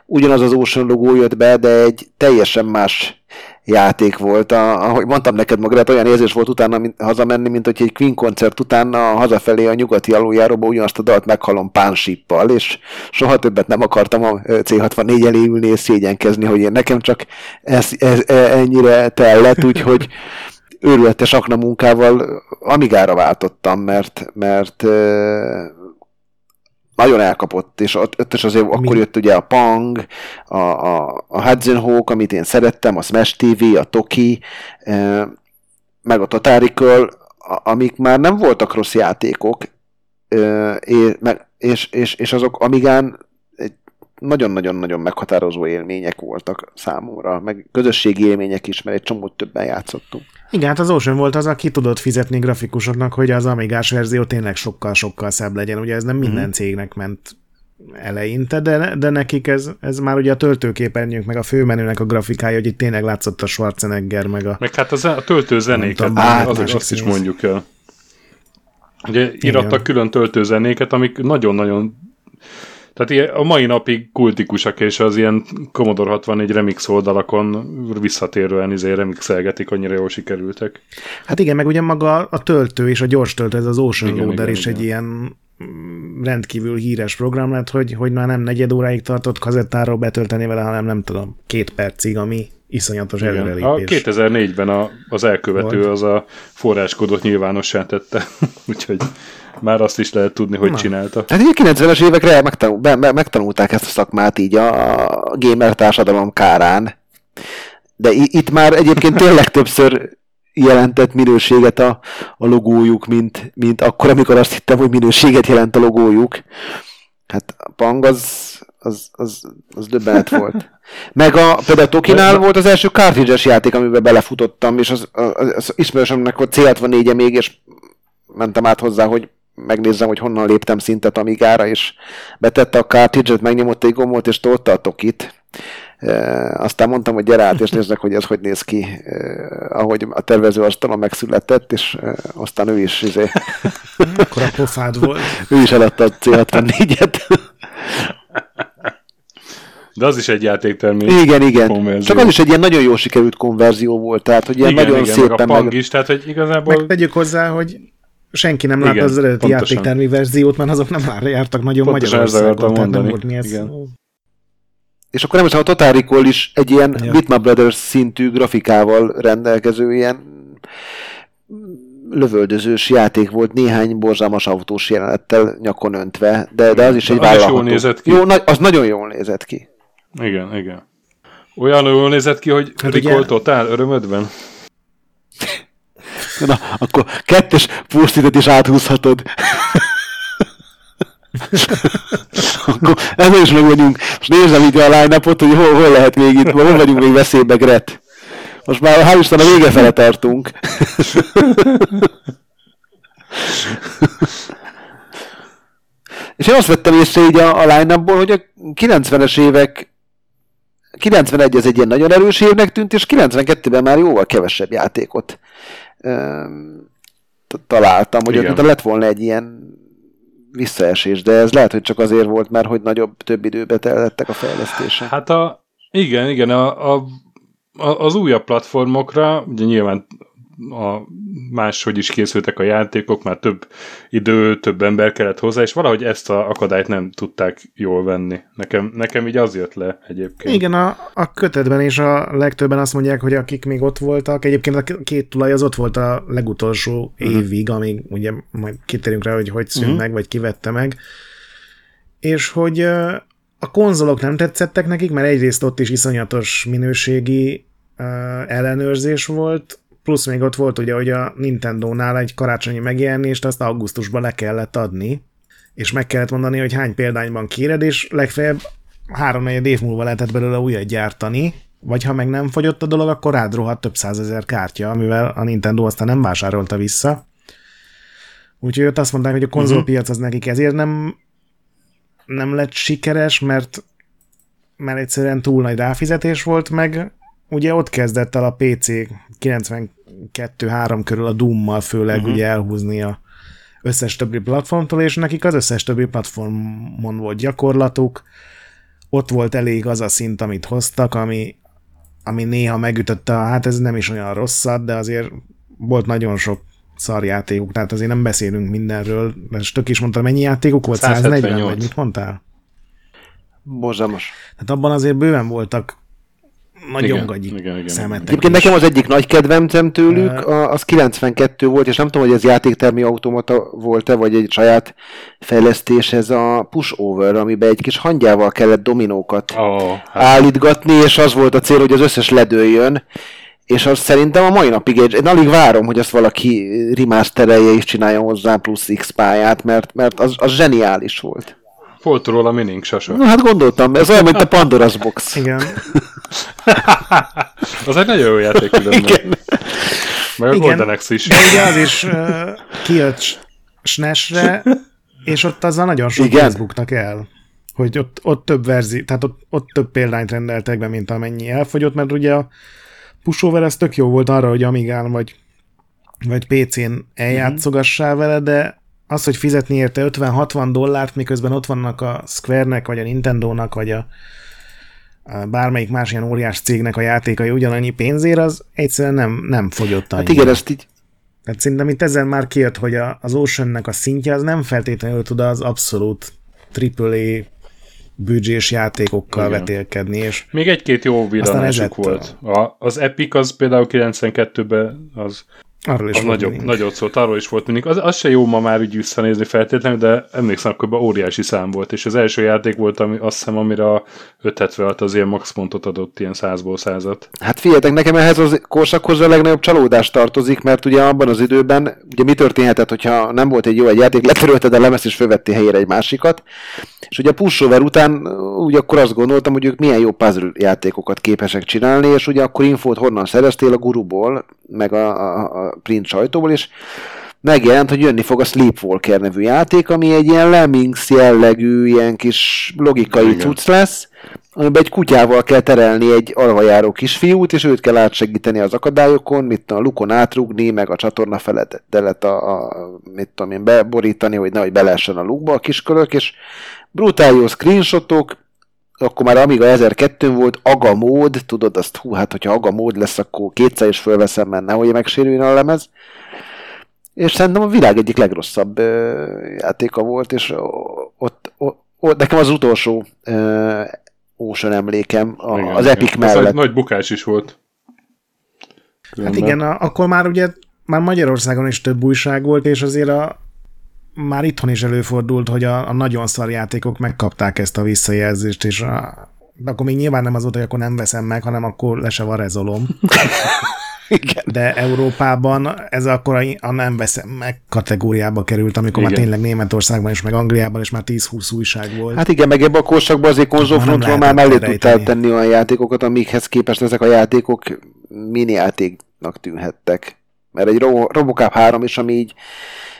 ugyanaz az Ocean logó jött be, de egy teljesen más játék volt. A, ahogy mondtam neked, Magret, olyan érzés volt utána mint, hazamenni, mint hogy egy Queen koncert után a hazafelé a nyugati aluljáróba ugyanazt a dalt meghalom pánsippal, és soha többet nem akartam a C64 elé ülni és szégyenkezni, hogy én nekem csak ez, ez, ez ennyire tellett, úgyhogy őrületes akna munkával Amigára váltottam, mert, mert nagyon elkapott, és ott, ott is azért Mi? akkor jött ugye a Pang, a, a, a Hudson Hawk, amit én szerettem, a Smash TV, a Toki, e, meg a Totarical, amik már nem voltak rossz játékok, e, és, és, és azok Amigán nagyon-nagyon-nagyon meghatározó élmények voltak számomra, meg közösségi élmények is, mert egy csomót többen játszottunk. Igen, hát az Ocean volt az, aki tudott fizetni grafikusoknak, hogy az Amigás verzió tényleg sokkal-sokkal szebb legyen. Ugye ez nem minden mm-hmm. cégnek ment eleinte, de, de nekik ez, ez már ugye a töltőképernyők, meg a főmenőnek a grafikája, hogy itt tényleg látszott a Schwarzenegger, meg a... Meg hát az, a töltő zenéket, az, az, azt is mondjuk el. Ugye írattak külön töltőzenéket, amik nagyon-nagyon tehát a mai napig kultikusak, és az ilyen Commodore 64 remix oldalakon visszatérően izé remixelgetik, annyira jól sikerültek. Hát igen, meg ugye maga a töltő és a gyors töltő, ez az Ocean igen, Loader igen, is igen. egy ilyen rendkívül híres program lett, hogy, hogy már nem negyed óráig tartott kazettáról betölteni vele, hanem nem tudom, két percig, ami iszonyatos előrelépés. A 2004-ben a, az elkövető Volt. az a forráskodot nyilvánossá tette, úgyhogy már azt is lehet tudni, hogy Na. csinálta. Hát így a 90-es évekre megtanul, be, megtanulták ezt a szakmát így a gamer társadalom kárán. De itt már egyébként tényleg többször jelentett minőséget a, a logójuk, mint, mint akkor, amikor azt hittem, hogy minőséget jelent a logójuk. Hát a Pang az, az, az, az döbbenet volt. Meg a, például Tokinál volt az első cartridge játék, amiben belefutottam, és az, az, az ismerősömnek volt C64-e még, és mentem át hozzá, hogy megnézzem, hogy honnan léptem szintet Amigára, és betette a cartridge-et, megnyomott egy gombot, és tolta a Tokit. E, aztán mondtam, hogy gyere át, és nézzek, hogy ez hogy néz ki, e, ahogy a tervező asztalon megszületett, és e, aztán ő is izé, Akkor a pofád volt. ő is eladta a C64-et. De az is egy játéktermék. Igen, igen. Konverzió. Csak az is egy ilyen nagyon jó sikerült konverzió volt, tehát hogy ilyen igen, nagyon igen, szépen... Meg a meg... is, tehát hogy igazából... Meg tegyük hozzá, hogy senki nem látta az eredeti játéktermi verziót, mert azok nem már jártak nagyon pontosan Magyarországon, tehát nem volt mi ez. Igen. És akkor nem is, a Total Recall is egy ilyen ja. Bitmap Brothers szintű grafikával rendelkező ilyen lövöldözős játék volt, néhány borzalmas autós jelenettel nyakon öntve, de, de az is egy az vállalható. jól nézett ki. Jó, az nagyon jól nézett ki. Igen, igen. Olyan jól nézett ki, hogy hát. Total örömödben? Na, akkor kettes posztitet is áthúzhatod. akkor ezzel is meg vagyunk. Most nézem így a line hogy hol, hol lehet még itt, hol vagyunk még veszélybe, Gret. Most már hál' Isten a vége fele tartunk. És én azt vettem észre így a, a line hogy a 90-es évek 91 ez egy ilyen nagyon erős évnek tűnt, és 92-ben már jóval kevesebb játékot találtam, hogy ott lett volna egy ilyen visszaesés, de ez lehet, hogy csak azért volt, mert hogy nagyobb, több időbe tellettek a fejlesztése. Hát a, igen, igen, a, a, a, az újabb platformokra, ugye nyilván a máshogy is készültek a játékok, már több idő, több ember kellett hozzá, és valahogy ezt a akadályt nem tudták jól venni. Nekem, nekem így az jött le egyébként. Igen, a, a kötetben is a legtöbben azt mondják, hogy akik még ott voltak, egyébként a két tulaj az ott volt a legutolsó uh-huh. évig, amíg ugye majd kitérünk rá, hogy hogy szűnt uh-huh. meg, vagy kivette meg, és hogy a konzolok nem tetszettek nekik, mert egyrészt ott is iszonyatos minőségi ellenőrzés volt, plusz még ott volt ugye, hogy a Nintendo-nál egy karácsonyi megjelenést azt augusztusban le kellett adni, és meg kellett mondani, hogy hány példányban kéred, és legfeljebb három év múlva lehetett belőle újat gyártani, vagy ha meg nem fogyott a dolog, akkor rád rohadt több százezer kártya, amivel a Nintendo aztán nem vásárolta vissza. Úgyhogy ott azt mondták, hogy a konzolpiac az nekik ezért nem, nem lett sikeres, mert, mert egyszerűen túl nagy ráfizetés volt, meg ugye ott kezdett el a PC 92-3 körül a Doom-mal főleg uh-huh. ugye elhúzni a összes többi platformtól, és nekik az összes többi platformon volt gyakorlatuk, ott volt elég az a szint, amit hoztak, ami, ami néha megütötte, hát ez nem is olyan rosszat, de azért volt nagyon sok szarjátékuk, tehát azért nem beszélünk mindenről, és tök is mondtam, mennyi játékuk volt? 178. 140, vagy mit mondtál? Borzalmas. Hát abban azért bőven voltak nagyon gagyi igen, igen, szemetek. Egyébként nekem az egyik nagy kedvencem tőlük, az 92 volt, és nem tudom, hogy ez játéktermi automata volt-e, vagy egy saját fejlesztés, ez a pushover, amiben egy kis hangyával kellett dominókat oh, hát. állítgatni, és az volt a cél, hogy az összes ledőjön, és az szerintem a mai napig egy, én alig várom, hogy azt valaki remasterelje és csinálja hozzá plusz X pályát, mert, mert az, az zseniális volt. Volt róla mining sasa. Na hát gondoltam, ez olyan, mint a Pandora's Box. Igen. az egy nagyon jó játék különben. Igen. Meg a Golden Axe is. De ugye az is uh, kijött SNES-re, és ott azzal nagyon sok Igen. Facebooknak el. Hogy ott, ott több verzi, tehát ott, ott több példányt rendeltek be, mint amennyi elfogyott, mert ugye a pushover ez tök jó volt arra, hogy Amigán vagy, vagy PC-n eljátszogassál vele, de az, hogy fizetni érte 50-60 dollárt, miközben ott vannak a Square-nek, vagy a Nintendo-nak, vagy a bármelyik más ilyen óriás cégnek a játékai ugyanannyi pénzért, az egyszerűen nem, nem fogyott annyira. Hát igen, ezt így Tehát szerintem itt ezzel már kijött, hogy a, az Ocean-nek a szintje az nem feltétlenül tud az abszolút AAA büdzsés játékokkal Igen. vetélkedni. És Még egy-két jó villanásuk volt. A, az Epic az például 92-ben az Arról is az nagyobb, nagyot szólt, arról is volt mindig. Az, az se jó ma már úgy visszanézni feltétlenül, de emlékszem, akkor óriási szám volt, és az első játék volt, ami azt hiszem, amire a 576 az ilyen max pontot adott, ilyen 100-ból 100 Hát figyeljetek, nekem ehhez az korszakhoz a legnagyobb csalódás tartozik, mert ugye abban az időben, ugye mi történhetett, hogyha nem volt egy jó egy játék, letörölted a lemezt és fölvettél helyére egy másikat, és ugye a pushover után ugye akkor azt gondoltam, hogy ők milyen jó puzzle játékokat képesek csinálni, és ugye akkor infót honnan szereztél a guruból, meg a, a, a print sajtóból, és megjelent, hogy jönni fog a Sleepwalker nevű játék, ami egy ilyen Lemmings jellegű, ilyen kis logikai Igen. cucc lesz, amiben egy kutyával kell terelni egy alvajáró kisfiút, és őt kell átsegíteni az akadályokon, mit a lukon átrugni, meg a csatorna felett a, a, mit tudom én, beborítani, hogy nehogy beleessen a lukba a kiskörök, és brutál jó screenshotok, akkor már Amiga 1002 volt, aga mód, tudod azt, hú, hát hogyha aga mód lesz, akkor kétszer is fölveszem, mert nehogy megsérüljön a lemez. És szerintem a világ egyik legrosszabb ö, játéka volt, és ott, ott, ott nekem az utolsó ö, Ocean emlékem a, igen, az Epic igen. mellett. Ez nagy bukás is volt. Különben. Hát igen, a, akkor már ugye már Magyarországon is több újság volt, és azért a, már itthon is előfordult, hogy a, a nagyon szar játékok megkapták ezt a visszajelzést, és a, de akkor még nyilván nem az volt, hogy akkor nem veszem meg, hanem akkor le se varezolom. Igen. De Európában ez akkor a, nem veszem meg kategóriába került, amikor igen. már tényleg Németországban is, meg Angliában is már 10-20 újság volt. Hát igen, meg ebben a korszakban azért konzolfrontról már mellé tudtál tenni olyan játékokat, amikhez képest ezek a játékok mini játéknak tűnhettek. Mert egy Robocop 3 is, ami így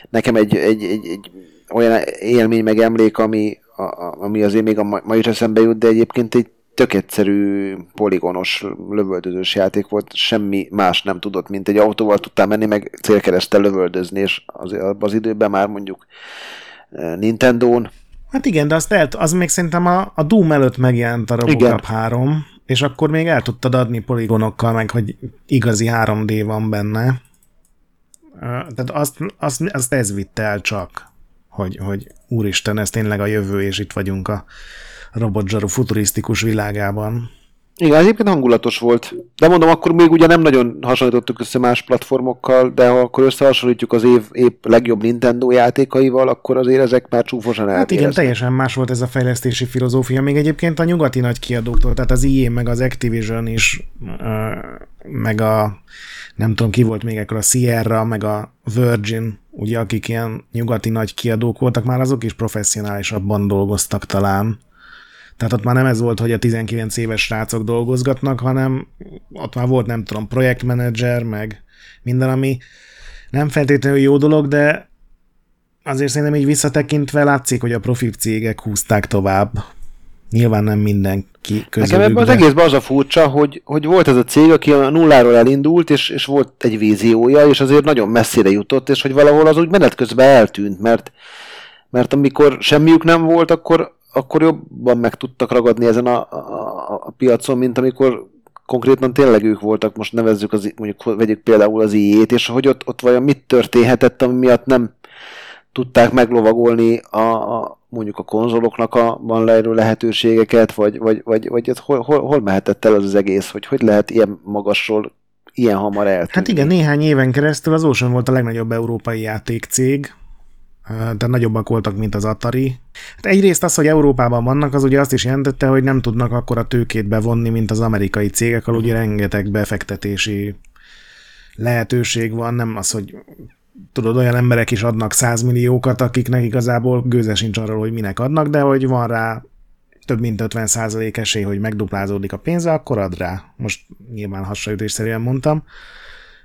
nekem egy, egy, egy, egy olyan élmény meg emlék, ami, a, ami azért még a ma, ma is eszembe jut, de egyébként egy tök egyszerű, poligonos, lövöldözős játék volt, semmi más nem tudott, mint egy autóval tudtál menni, meg célkeresztel lövöldözni, és az, az időben már mondjuk eh, Nintendo-n. Hát igen, de azt el, az még szerintem a, a Doom előtt megjelent a Robocop igen. 3, és akkor még el tudtad adni poligonokkal, meg hogy igazi 3D van benne. Tehát azt, azt, azt ez vitte el csak, hogy, hogy úristen, ez tényleg a jövő, és itt vagyunk a robotzsaru futurisztikus világában. Igen, egyébként hangulatos volt. De mondom, akkor még ugye nem nagyon hasonlítottuk össze más platformokkal, de ha akkor összehasonlítjuk az év épp legjobb Nintendo játékaival, akkor azért ezek már csúfosan Hát igen, teljesen más volt ez a fejlesztési filozófia. Még egyébként a nyugati nagy kiadóktól, tehát az EA meg az Activision is, meg a nem tudom ki volt még ekkor a Sierra, meg a Virgin, ugye akik ilyen nyugati nagy kiadók voltak, már azok is professzionálisabban dolgoztak talán. Tehát ott már nem ez volt, hogy a 19 éves srácok dolgozgatnak, hanem ott már volt, nem tudom, projektmenedzser, meg minden, ami nem feltétlenül jó dolog, de azért szerintem így visszatekintve látszik, hogy a profit cégek húzták tovább. Nyilván nem mindenki közülük. Nekem ebben az egészben az a furcsa, hogy, hogy volt ez a cég, aki a nulláról elindult, és, és volt egy víziója, és azért nagyon messzire jutott, és hogy valahol az úgy menet közben eltűnt, mert, mert amikor semmiük nem volt, akkor, akkor jobban meg tudtak ragadni ezen a, a, a piacon, mint amikor konkrétan tényleg ők voltak, most nevezzük, az, mondjuk vegyük például az IE-t, és hogy ott, ott vajon mit történhetett, ami miatt nem tudták meglovagolni a, a mondjuk a konzoloknak a van lehetőségeket, vagy, vagy, vagy, vagy hol, hol, hol mehetett el az, az egész, hogy hogy lehet ilyen magasról ilyen hamar eltűnni? Hát igen, néhány éven keresztül az Ocean volt a legnagyobb európai játékcég, de nagyobbak voltak, mint az Atari. Hát egyrészt az, hogy Európában vannak, az ugye azt is jelentette, hogy nem tudnak akkor a tőkét bevonni, mint az amerikai cégek, ahol ugye rengeteg befektetési lehetőség van, nem az, hogy tudod, olyan emberek is adnak százmilliókat, akiknek igazából gőze sincs arról, hogy minek adnak, de hogy van rá több mint 50 százalék esély, hogy megduplázódik a pénze, akkor ad rá. Most nyilván hasonlítésszerűen mondtam.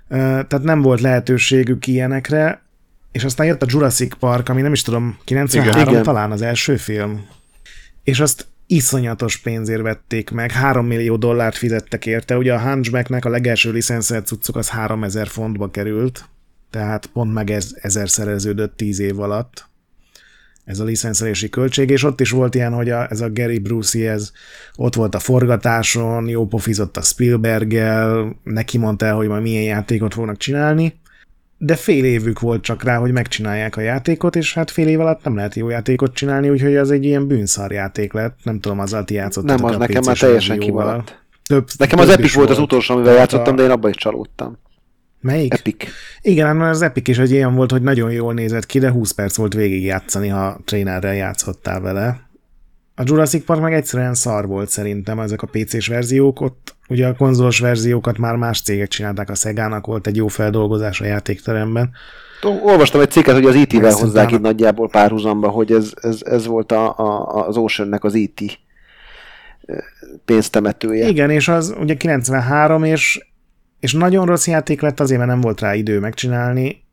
Tehát nem volt lehetőségük ilyenekre, és aztán jött a Jurassic Park, ami nem is tudom, 93 Igen. talán az első film. És azt iszonyatos pénzért vették meg, 3 millió dollárt fizettek érte, ugye a Hunchbacknek a legelső licenszert cuccok az 3000 fontba került, tehát pont meg ez ezer szereződött 10 év alatt. Ez a licenszelési költség, és ott is volt ilyen, hogy a, ez a Gary Brucey, ez ott volt a forgatáson, jó pofizott a Spielberggel, neki mondta el, hogy majd milyen játékot fognak csinálni, de fél évük volt csak rá, hogy megcsinálják a játékot, és hát fél év alatt nem lehet jó játékot csinálni, úgyhogy az egy ilyen bűnszar játék lett. Nem tudom, azzal ti játszottatok Nem, az a nekem már teljesen kimaradt. Több, Nekem több az Epic volt az utolsó, amivel Tehát játszottam, a- de én abban is csalódtam. Melyik? Epic. Igen, hát mert az Epic is egy ilyen volt, hogy nagyon jól nézett ki, de 20 perc volt végig játszani, ha trénerrel játszottál vele. A Jurassic Park meg egyszerűen szar volt szerintem, ezek a PC-s verziók, ott ugye a konzolos verziókat már más cégek csinálták, a Sega-nak volt egy jó feldolgozás a játékteremben. Olvastam egy cikket, hogy az IT-vel Persze, hozzák itt nagyjából párhuzamba, hogy ez, ez, ez volt a, a, az Oceannek az IT pénztemetője. Igen, és az ugye 93, és, és nagyon rossz játék lett, azért mert nem volt rá idő megcsinálni,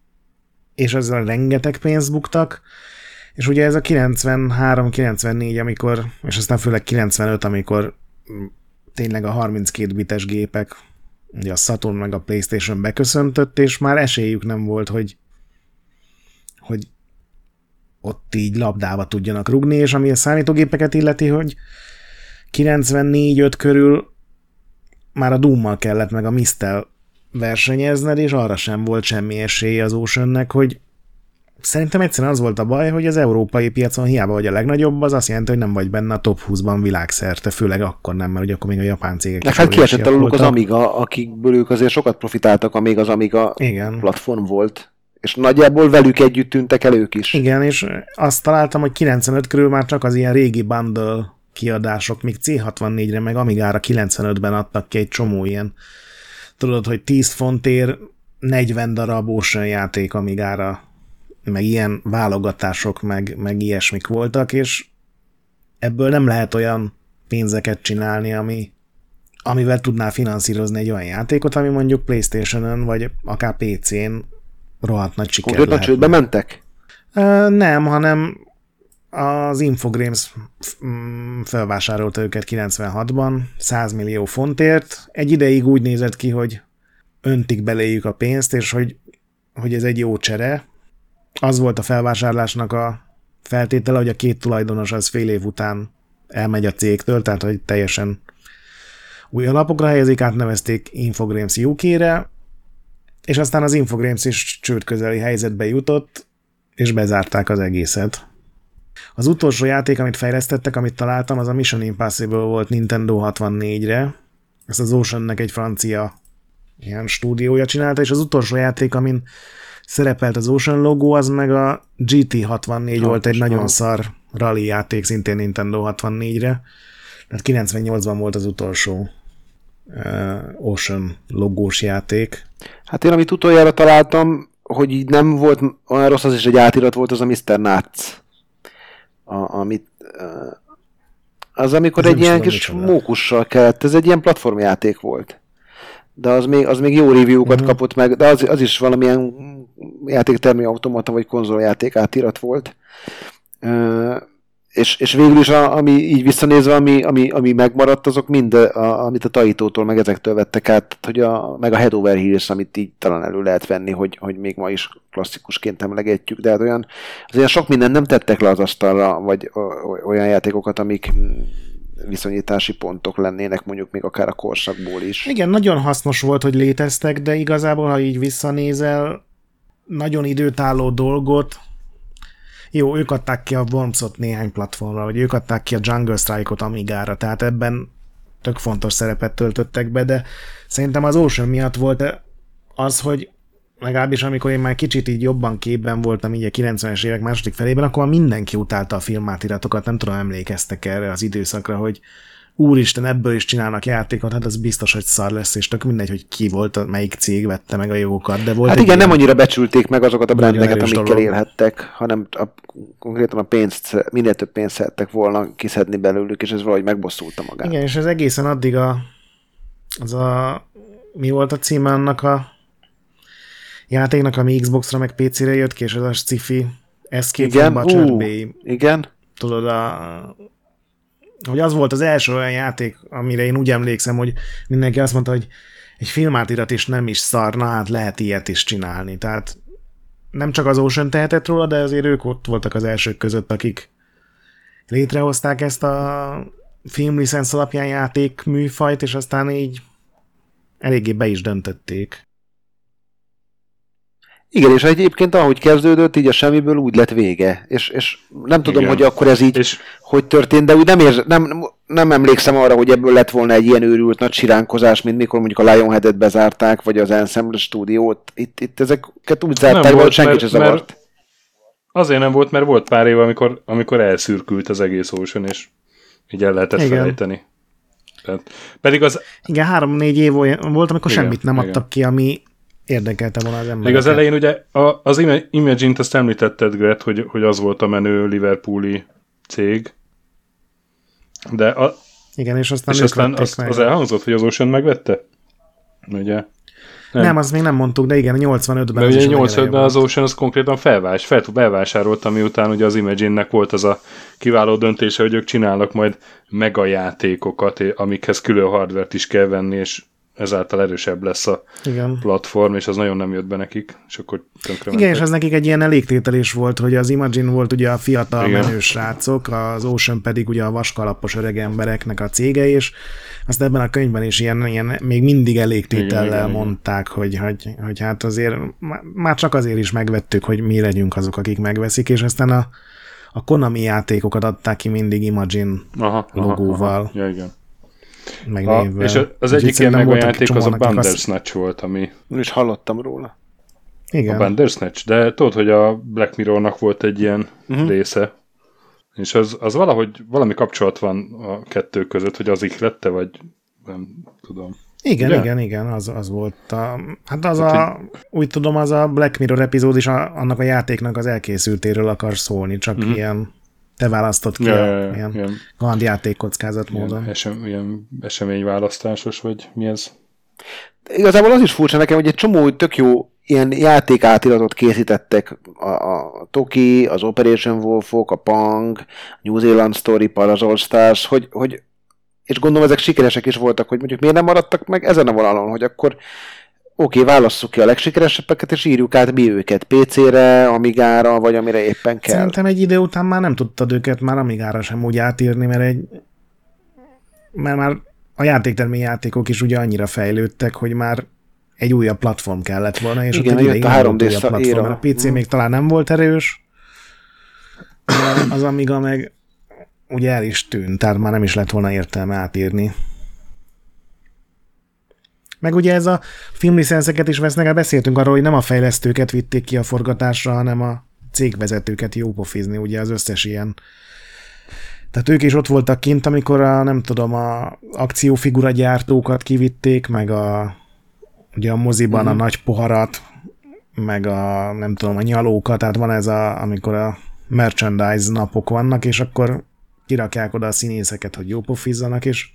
és ezzel rengeteg pénzt buktak, és ugye ez a 93-94, amikor, és aztán főleg 95, amikor tényleg a 32 bites gépek, ugye a Saturn meg a Playstation beköszöntött, és már esélyük nem volt, hogy, hogy ott így labdába tudjanak rugni, és ami a számítógépeket illeti, hogy 94-5 körül már a Doom-mal kellett meg a Mistel versenyezned, és arra sem volt semmi esély az Oceannek, hogy szerintem egyszerűen az volt a baj, hogy az európai piacon hiába vagy a legnagyobb, az azt jelenti, hogy nem vagy benne a top 20-ban világszerte, főleg akkor nem, mert ugye akkor még a japán cégek De hát kiesett aluluk az. Amiga, akikből ők azért sokat profitáltak, amíg az Amiga Igen. platform volt. És nagyjából velük együtt tűntek el ők is. Igen, és azt találtam, hogy 95 körül már csak az ilyen régi bundle kiadások, még C64-re, meg Amigára 95-ben adtak ki egy csomó ilyen. Tudod, hogy 10 fontért 40 darab Ocean játék Amigára, meg ilyen válogatások, meg, meg ilyesmik voltak, és ebből nem lehet olyan pénzeket csinálni, ami, amivel tudnál finanszírozni egy olyan játékot, ami mondjuk Playstation-ön, vagy akár PC-n rohadt nagy siker Konkrétan csődbe mentek? Nem, hanem az Infogrames mm, felvásárolta őket 96-ban 100 millió fontért. Egy ideig úgy nézett ki, hogy öntik beléjük a pénzt, és hogy, hogy ez egy jó csere. Az volt a felvásárlásnak a feltétele, hogy a két tulajdonos az fél év után elmegy a cégtől, tehát hogy teljesen új alapokra helyezik, átnevezték Infogrames UK-re, és aztán az Infogrames is csőd közeli helyzetbe jutott, és bezárták az egészet. Az utolsó játék, amit fejlesztettek, amit találtam, az a Mission Impossible volt Nintendo 64-re. Ezt az Oceannek egy francia ilyen stúdiója csinálta, és az utolsó játék, amin szerepelt az Ocean logó, az meg a GT64 volt egy nagyon szar rally játék, szintén Nintendo 64-re. Tehát 98-ban volt az utolsó uh, Ocean logós játék. Hát én amit utoljára találtam, hogy így nem volt olyan rossz, az is egy átirat volt, az a Mr. Nuts. A, amit, eh, az amikor Ez egy ilyen kis mókussal kellett, ez egy ilyen platformjáték volt. De az még, az még jó review-kat Mhm. kapott meg, de az, az is valamilyen játéktermi automata vagy konzoljáték átirat volt. Ö, és, és végül is, a, ami így visszanézve, ami, ami, ami megmaradt, azok mind, a, amit a Taitótól, meg ezektől vettek át, hogy a, meg a Head Over Heels, amit így talán elő lehet venni, hogy, hogy még ma is klasszikusként emlegetjük, de hát olyan, az olyan sok mindent nem tettek le az asztalra, vagy olyan játékokat, amik viszonyítási pontok lennének mondjuk még akár a korszakból is. Igen, nagyon hasznos volt, hogy léteztek, de igazából, ha így visszanézel, nagyon időtálló dolgot, jó, ők adták ki a Wormsot néhány platformra, vagy ők adták ki a Jungle Strike-ot Amigára, tehát ebben tök fontos szerepet töltöttek be, de szerintem az Ocean miatt volt az, hogy legalábbis amikor én már kicsit így jobban képben voltam így a 90-es évek második felében, akkor már mindenki utálta a filmátiratokat, nem tudom, emlékeztek erre az időszakra, hogy úristen, ebből is csinálnak játékot, hát az biztos, hogy szar lesz, és tök mindegy, hogy ki volt, melyik cég vette meg a jogokat, de volt Hát igen, nem annyira becsülték meg azokat a erős amikkel dolog. élhettek, hanem a, konkrétan a pénzt, minél több pénzt szerettek volna kiszedni belőlük, és ez valahogy megbosszulta magát. Igen, és ez egészen addig a, az a, mi volt a címe annak a játéknak, ami Xbox-ra meg PC-re jött ki, és ez a sci-fi Escape Igen, from Butcher ú, Bay. igen. Tudod, a, hogy az volt az első olyan játék, amire én úgy emlékszem, hogy mindenki azt mondta, hogy egy filmátirat is nem is szar, na hát lehet ilyet is csinálni. Tehát nem csak az Ocean tehetett róla, de azért ők ott voltak az elsők között, akik létrehozták ezt a filmlicensz alapján játék műfajt, és aztán így eléggé be is döntötték. Igen, és egyébként ahogy kezdődött, így a semmiből úgy lett vége. És, és nem tudom, Igen. hogy akkor ez így, És hogy történt, de úgy nem, érz, nem, nem emlékszem arra, hogy ebből lett volna egy ilyen őrült nagy siránkozás, mint mikor mondjuk a Lionhead-et bezárták, vagy az Ensemble stúdiót. Itt, itt ezeket úgy zárták, Nem volt, senki mert- se zavart. mert- azért nem volt, mert volt pár év, amikor, amikor elszürkült az egész Ocean, és így el lehetett Igen. felejteni. Tehát, pedig az, Igen, három-négy év olyan volt, amikor Igen, semmit nem igen. adtak ki, ami érdekelte volna az embereket. még az elején ugye a, az Ima- Imagine-t azt említetted, Gret, hogy, hogy az volt a menő Liverpooli cég, de a, Igen, és aztán és aztán vették az, meg. az elhangzott, hogy az Ocean megvette? Ugye? nem. nem. azt még nem mondtuk, de igen, 85-ben. Mert az ugye is a 85-ben legeleje az. Ocean az konkrétan felvás, fel, felvásárolta, miután ugye az Imagine-nek volt az a kiváló döntése, hogy ők csinálnak majd megajátékokat, amikhez külön hardvert is kell venni, és ezáltal erősebb lesz a Igen. platform, és az nagyon nem jött be nekik, és akkor tönkre Igen, és ez nekik egy ilyen elégtételés volt, hogy az Imagine volt ugye a fiatal Igen. menő srácok, az Ocean pedig ugye a vaskalapos öreg embereknek a cége, és azt ebben a könyvben is ilyen, ilyen még mindig elégtétellel Igen, mondták, hogy, hogy, hogy hát azért má- már csak azért is megvettük, hogy mi legyünk azok, akik megveszik, és aztán a, a Konami játékokat adták ki mindig Imagine aha, aha, logóval. Aha, ja, igen. Meg A, névvel. és az egyik ilyen szerintem voltak megajáték az a akik azt- Bandersnatch volt, ami És hallottam róla. Igen. a Bandersnatch, de tudod, hogy a Black Mirrornak volt egy ilyen uh-huh. része, és az, az valahogy, valami kapcsolat van a kettő között, hogy az ihlette, vagy nem tudom. Igen, Ugye? igen, igen, az, az volt a, hát az Hát, a, úgy tudom, az a Black Mirror epizód is a, annak a játéknak az elkészültéről akar szólni, csak Mhm. mm-hmm. ilyen te választott ki Ja, a, ja, ilyen ilyen, kalandjáték kockázat módon. ilyen, esem, ilyen eseményválasztásos, vagy mi ez? Igazából az is furcsa nekem, hogy egy csomó tök jó ilyen játék átiratot készítettek a, a Toki, az Operation Wolfok, a Pang, a New Zealand Story, az All Stars, hogy, hogy és gondolom ezek sikeresek is voltak, hogy mondjuk miért nem maradtak meg ezen a vonalon, hogy akkor oké, válasszuk ki a legsikeresebbeket, és írjuk át mi őket PC-re, Amigára, vagy amire éppen kell. Szerintem egy idő után már nem tudtad őket már Amigára sem úgy átírni, mert egy mert már a játéktermi játékok is ugye annyira fejlődtek, hogy már egy újabb platform kellett volna, és Igen, ott egy a nem volt 3D újabb platform, éra. mert a PC Mm. még talán nem volt erős, az Amiga meg ugye el is tűnt, tehát már nem is lett volna értelme átírni. Meg ugye ez a filmlicenszeket is vesznek, hát beszéltünk arról, hogy nem a fejlesztőket vitték ki a forgatásra, hanem a cégvezetőket jópofizni, ugye az összes ilyen. Tehát ők is ott voltak kint, amikor a, nem tudom, a akciófigura gyártókat kivitték, meg a, ugye a moziban uh-huh. a nagy poharat, meg a, nem tudom, a nyalókat, tehát van ez a, amikor a merchandise napok vannak, és akkor kirakják oda a színészeket, hogy jópofizzanak, és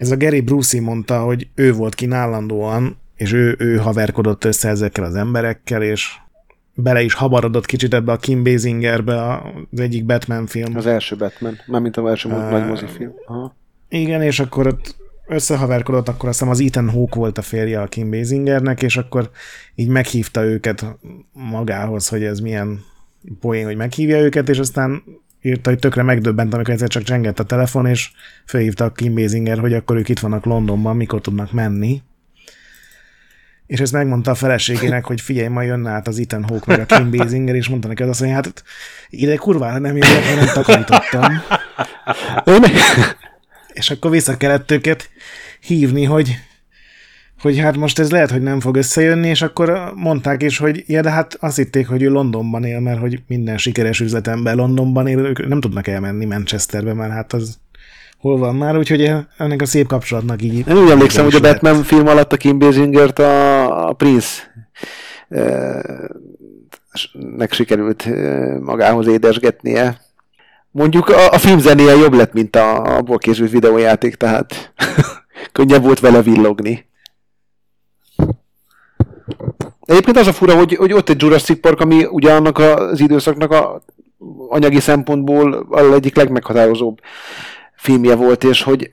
ez a Gary Brucey mondta, hogy ő volt kint állandóan, és ő, ő haverkodott össze ezekkel az emberekkel, és bele is habarodott kicsit ebbe a Kim Basingerbe, az egyik Batman film. Az első Batman, mármint az első Á. nagy mozifilm. Aha. Igen, és akkor ott összehaverkodott, akkor azt hiszem az Ethan Hawke volt a férje a Kim Basingernek, és akkor így meghívta őket magához, hogy ez milyen poén, hogy meghívja őket, és aztán írta, hogy tökre megdöbbent, amikor egyszer csak csengett a telefon, és felhívta a Kim Basinger, hogy akkor ők itt vannak Londonban, mikor tudnak menni. És ezt megmondta a feleségének, hogy figyelj, ma jönne át az Ethan Hawke meg a Kim Basinger, és mondta neki, hogy azt mondja, hát ide kurvára nem jövök, mert nem takarítottam. És akkor vissza kellett őket hívni, hogy, hogy hát most ez lehet, hogy nem fog összejönni, és akkor mondták is, hogy ja, de hát azt hitték, hogy ő Londonban él, mert hogy minden sikeres üzletember Londonban él, ők nem tudnak elmenni Manchesterbe, mert hát az hol van már, úgyhogy ennek a szép kapcsolatnak így... Én úgy emlékszem, hogy a lett. Batman film alatt a Kim Basingert a, a Prince nek sikerült magához édesgetnie. Mondjuk a, a filmzenéje jobb lett, mint a, abból készült videójáték, tehát könnyebb volt vele villogni. Egyébként az a fura, hogy, hogy ott egy Jurassic Park, ami ugye annak az időszaknak a anyagi szempontból a egyik legmeghatározóbb filmje volt, és hogy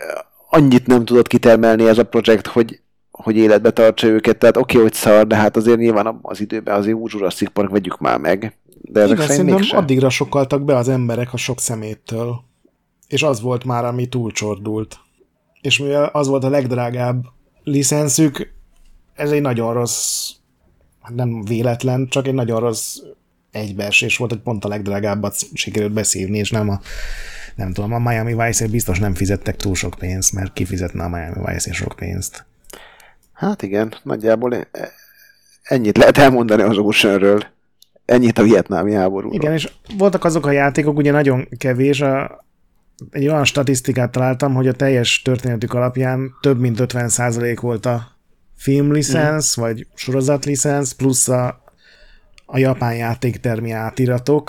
annyit nem tudott kitermelni ez a projekt, hogy, hogy életbe tartsa őket. Tehát oké, okay, hogy szar, de hát azért nyilván az időben azért úgy Jurassic Park vegyük már meg. De ezek Igen, szerint szerintem mégsem. addigra sokaltak be az emberek a sok szeméttől. És az volt már, ami túlcsordult. És mivel az volt a legdrágább licenszük, ez egy nagyon rossz nem véletlen, csak egy nagyon rossz egybeesés volt, hogy pont a legdrágábbat sikerült beszívni, és nem a nem tudom, a Miami vice biztos nem fizettek túl sok pénzt, mert kifizetne a Miami vice sok pénzt. Hát igen, nagyjából e- ennyit lehet elmondani az Oceanről. Ennyit a vietnámi háborúról. Igen, és voltak azok a játékok, ugye nagyon kevés, a, egy olyan statisztikát találtam, hogy a teljes történetük alapján több mint 50% volt a filmlicensz, mm. vagy sorozatlicensz, plusz a, a japán játéktermi átiratok,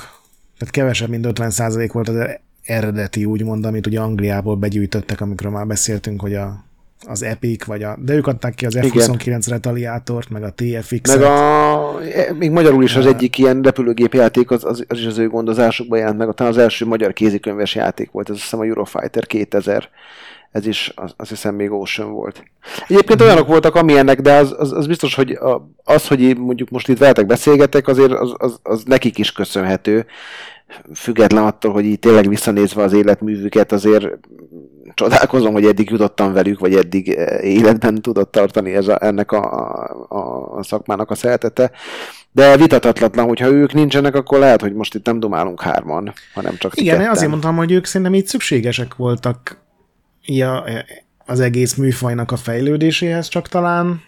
tehát kevesebb, mint 50% volt az eredeti, úgymond, amit ugye Angliából begyűjtöttek, amikor már beszéltünk, hogy a, az Epic, vagy a, de ők adták ki az F-29 retaliátort, meg a TFX-et. Meg a, e, még magyarul is az egyik ilyen repülőgép játék, az, az, az is az ő gondozásukban jelent meg, talán az első magyar kézikönyves játék volt, ez azt hiszem a Eurofighter 2000 ez is az, azt hiszem még Ocean volt. Egyébként olyanok voltak, amilyenek, de az, az, az biztos, hogy a, az, hogy mondjuk most itt veletek beszélgetek, azért az, az, az nekik is köszönhető, független attól, hogy így tényleg visszanézve az életművüket, azért csodálkozom, hogy eddig jutottam velük, vagy eddig eh, életben tudott tartani ez a, ennek a, a, a szakmának a szeretete. De vitatatlan, hogyha ők nincsenek, akkor lehet, hogy most itt nem domálunk hárman, hanem csak Igen, ketten. azért mondtam, hogy ők szerintem így szükségesek voltak ja, az egész műfajnak a fejlődéséhez, csak talán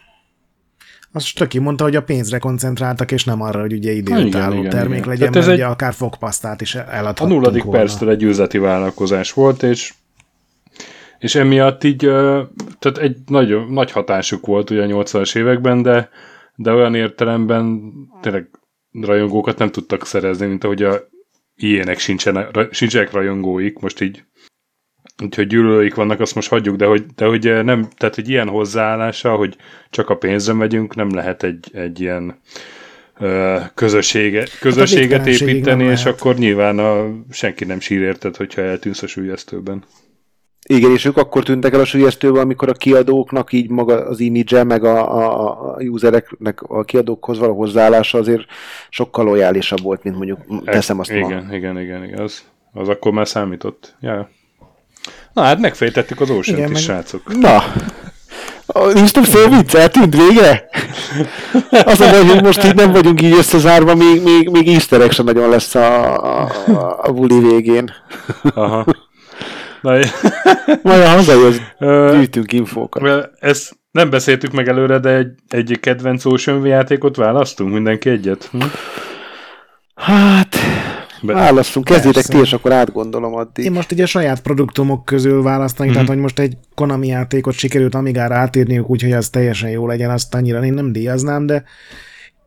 azt töki mondta, hogy a pénzre koncentráltak, és nem arra, hogy ugye időtálló termék igen. legyen, mert ez ugye egy... akár fogpasztát is eladhattunk A nulladik volna. perctől egy üzleti vállalkozás volt, és és emiatt így, tehát egy nagy, nagy hatásuk volt ugye a 80-as években, de, de olyan értelemben tényleg rajongókat nem tudtak szerezni, mint ahogy a ilyenek sincsenek, sincsenek rajongóik, most így úgyhogy gyűlölőik vannak, azt most hagyjuk, de hogy, de hogy eh, nem, tehát hogy ilyen hozzáállása, hogy csak a pénzre megyünk, nem lehet egy, egy ilyen uh, közössége, közösséget hát építeni, és lehet. akkor nyilván a, senki nem sír érted, hogyha eltűnsz a sülyeztőben. Igen, és ők akkor tűntek el a sülyeztőben, amikor a kiadóknak így maga az image meg a, a, a usereknek a kiadókhoz való hozzáállása azért sokkal lojálisabb volt, mint mondjuk teszem azt igen, ma. Igen, igen, igen, igen, az, az akkor már számított. Ja. Na hát megfejtettük az ocean is, meg... srácok. Na, Nincs több szó vicc, eltűnt végre? Az a baj, hogy most így nem vagyunk így összezárva, még, még, még easter sem nagyon lesz a, a, a buli végén. Aha. Na, Majd a hazajössz, gyűjtünk infókat. Ezt nem beszéltük meg előre, de egy, egy kedvenc Ocean játékot választunk? Mindenki egyet? Hm? Hát, be... Választunk, kezdjétek ti, és akkor átgondolom addig. Én most ugye a saját produktumok közül választani, mm-hmm. tehát hogy most egy Konami játékot sikerült Amigára átírniuk, úgyhogy az teljesen jó legyen, azt annyira én nem díjaznám, de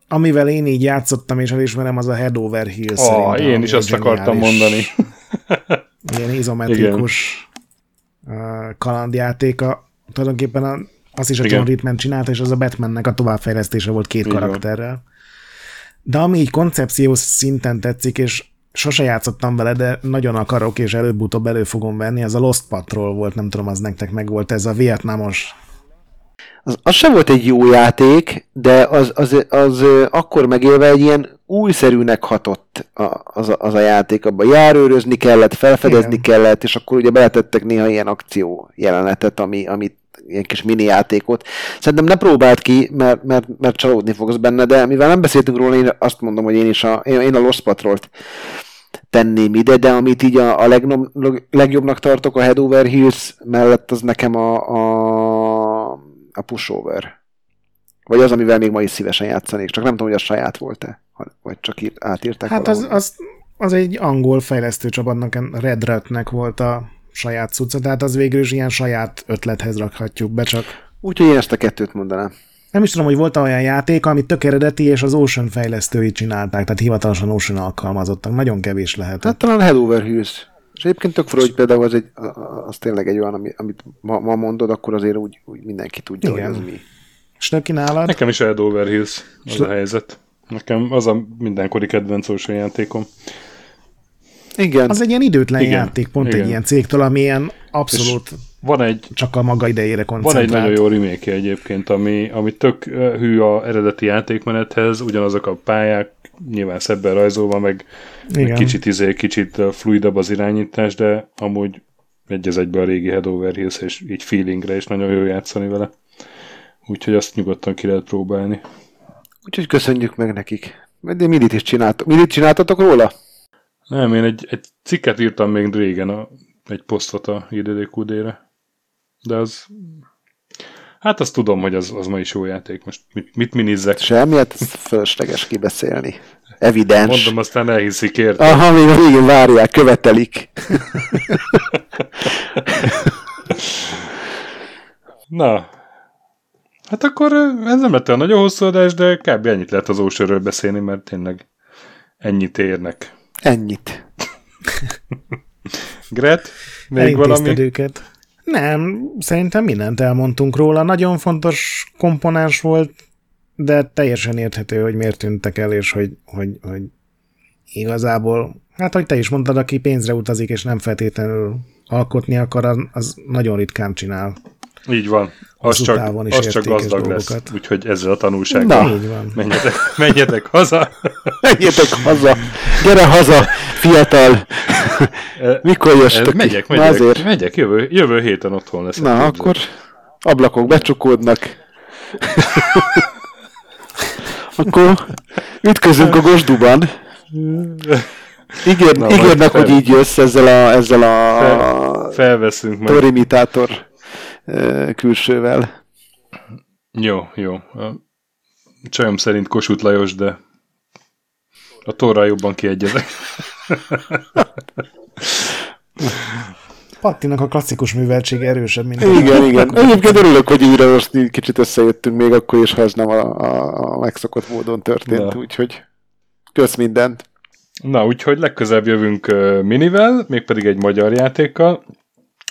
amivel én így játszottam és elismerem, az a Head Over Heels oh, Én is azt akartam mondani. ilyen izometrikus Igen. kalandjátéka. Tulajdonképpen a, azt is a John Ritman csinálta, és az a Batmannek a továbbfejlesztése volt két Igen. karakterrel. De ami így koncepciós szinten tetszik, és sose játszottam vele, de nagyon akarok, és előbb-utóbb elő fogom venni, az a Lost Patrol volt, nem tudom, az nektek meg volt, ez a vietnamos az, az sem volt egy jó játék, de az, az, az, az akkor megélve egy ilyen újszerűnek hatott a, az, a, az a játék. Abban járőrözni kellett, felfedezni Igen. kellett, és akkor ugye beletettek néha ilyen akció jelenetet, ami, amit ilyen kis mini játékot. Szerintem ne próbáld ki, mert, mert, mert csalódni fogsz benne, de mivel nem beszéltünk róla, én azt mondom, hogy én is a, én, én a Lost Patrolt tenném ide, de amit így a, a legnom, legjobbnak tartok a Head Over Heels mellett, az nekem a, a, a Pushover. Vagy az, amivel még ma is szívesen játszanék, csak nem tudom, hogy az saját volt-e, vagy csak írt, átírták Hát az, az, az, egy angol fejlesztő csapatnak, Red Ratnek volt a saját cucca, tehát az végül is ilyen saját ötlethez rakhatjuk be, csak... Úgyhogy én ezt a kettőt mondanám. Nem is tudom, hogy volt olyan játék, ami tök eredeti, és az Ocean fejlesztői csinálták, tehát hivatalosan Ocean alkalmazottak. Nagyon kevés lehet. Hát talán Head Over Heels. És egyébként tök hogy például az, egy, az tényleg egy olyan, amit ma, ma mondod, akkor azért úgy, úgy mindenki tudja, Igen. hogy az mi. És neki nálad? Nekem is Head Over Heels az a helyzet. Nekem az a mindenkori kedvenc Ocean játékom. Igen. Az egy ilyen időtlen Igen. játék, pont Igen. egy ilyen cégtől, ami ilyen abszolút és van egy, csak a maga idejére koncentrált. Van egy nagyon jó remake egyébként, ami, ami tök hű a eredeti játékmenethez, ugyanazok a pályák, nyilván szebben rajzolva, meg, meg kicsit izé, kicsit fluidabb az irányítás, de amúgy egy az egybe a régi Head Over Heels, és így feelingre is nagyon jó játszani vele. Úgyhogy azt nyugodtan ki lehet próbálni. Úgyhogy köszönjük meg nekik. De mindig is csináltatok. Mindig csináltatok róla? Nem, én egy, egy cikket írtam még régen, a, egy posztot a IDDQD-re. De az... Hát azt tudom, hogy az, az ma is jó játék. Most mit, mit minizzek? Semmi, hát fölösleges kibeszélni. Evidens. Mondom, aztán elhiszik, érted? Aha, még a végén várják, követelik. Na, hát akkor ez nem lett olyan nagyon hosszú adás, de kb. ennyit lehet az ósörről beszélni, mert tényleg ennyit érnek. Ennyit. Gret, még valami? őket. Nem, szerintem mindent elmondtunk róla. Nagyon fontos komponens volt, de teljesen érthető, hogy miért tűntek el, és hogy, hogy, hogy igazából, hát hogy te is mondtad, aki pénzre utazik, és nem feltétlenül alkotni akar, az nagyon ritkán csinál. Így van. Az csak, az csak gazdag dolgokat. lesz. Úgyhogy ezzel a tanulsággal. Na, így van. Menjetek, menjetek haza. menjetek haza. Gyere haza, fiatal. Mikor jöttök? Megyek, megyek. azért. Megyek, jövő, jövő héten otthon lesz. Na, akkor ablakok becsukódnak. akkor ütközünk a gosduban. Ígér, Na, ígérnek, fel... hogy így jössz ezzel a, ezzel a fel, felveszünk torimitátor külsővel. Jó, jó. A csajom szerint Kossuth Lajos, de a torral jobban kiegyezek. Pattinak a klasszikus műveltség erősebb, mint Igen, igen. Egyébként örülök, hogy újra most kicsit összejöttünk még akkor is, ha ez nem a, a, a megszokott módon történt, úgyhogy kösz mindent. Na, úgyhogy legközelebb jövünk uh, minivel, mégpedig egy magyar játékkal.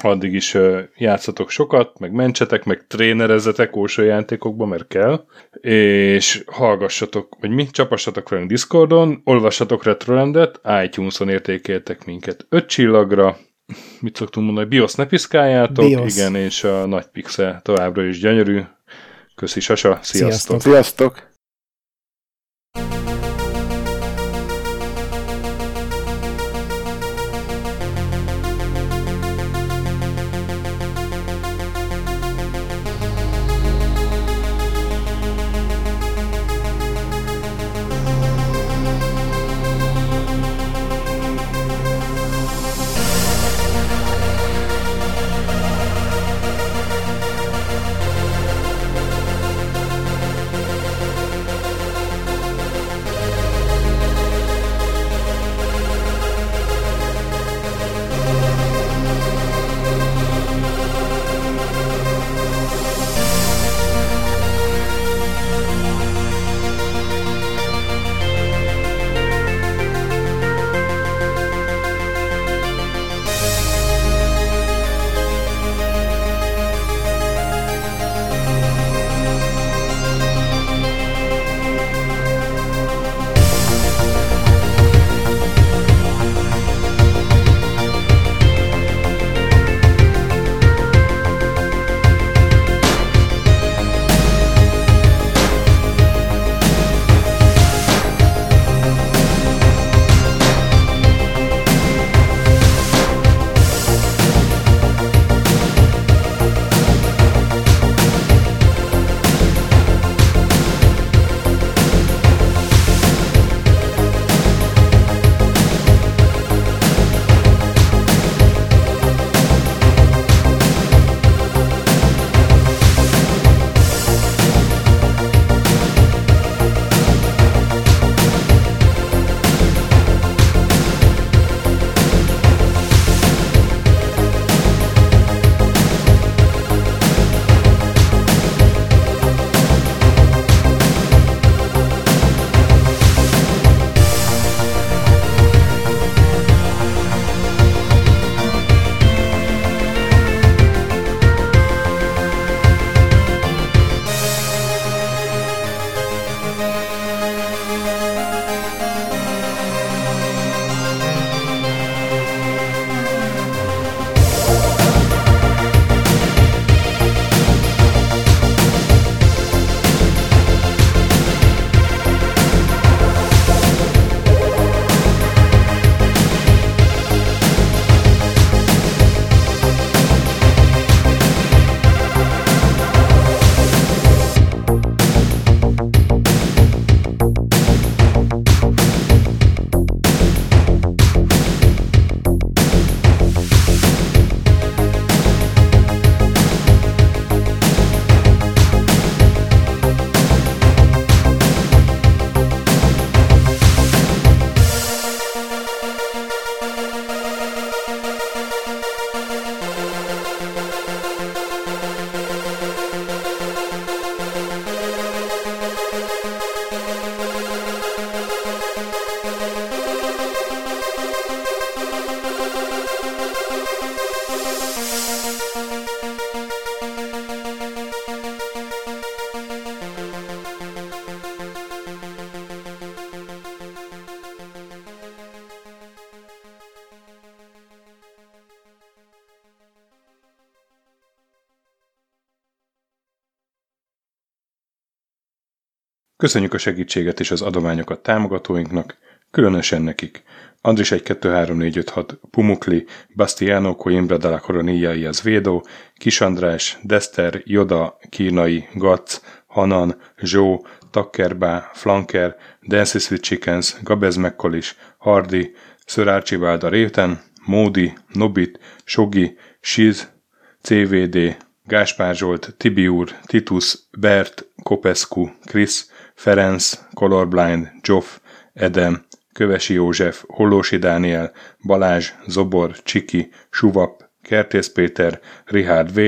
Addig is játszatok sokat, meg mentsetek, meg trénerezzetek ósó játékokba, mert kell, és hallgassatok, vagy mi, csapassatok velünk Discordon, olvassatok Retrolandet, iTunes-on értékeltek minket 5 csillagra, mit szoktunk mondani, BIOS ne piszkáljátok, BIOS. igen, és a nagy pixel továbbra is gyönyörű. Köszi, Sasa, sziasztok! Sziasztok! sziasztok. Köszönjük a segítséget és az adományokat támogatóinknak, különösen nekik. Andris 1 2 3 4 5 6 Pumukli, Bastiano Coimbra de la Coronilla y Védó, Kis András, Dester, Joda, Kínai, Gac, Hanan, Zsó, Takkerbá, Flanker, Dances with Chickens, Gabez Mekkolis, Hardy, Sir Archibald a Réten, Módi, Nobit, Sogi, Siz, CVD, Gáspár Zsolt, Tibiur, Titus, Bert, Kopescu, Krisz, Ferenc, Colorblind, Joff, Edem, Kövesi József, Hollósi Dániel, Balázs, Zobor, Csiki, Suvap, Kertész Péter, Richard V,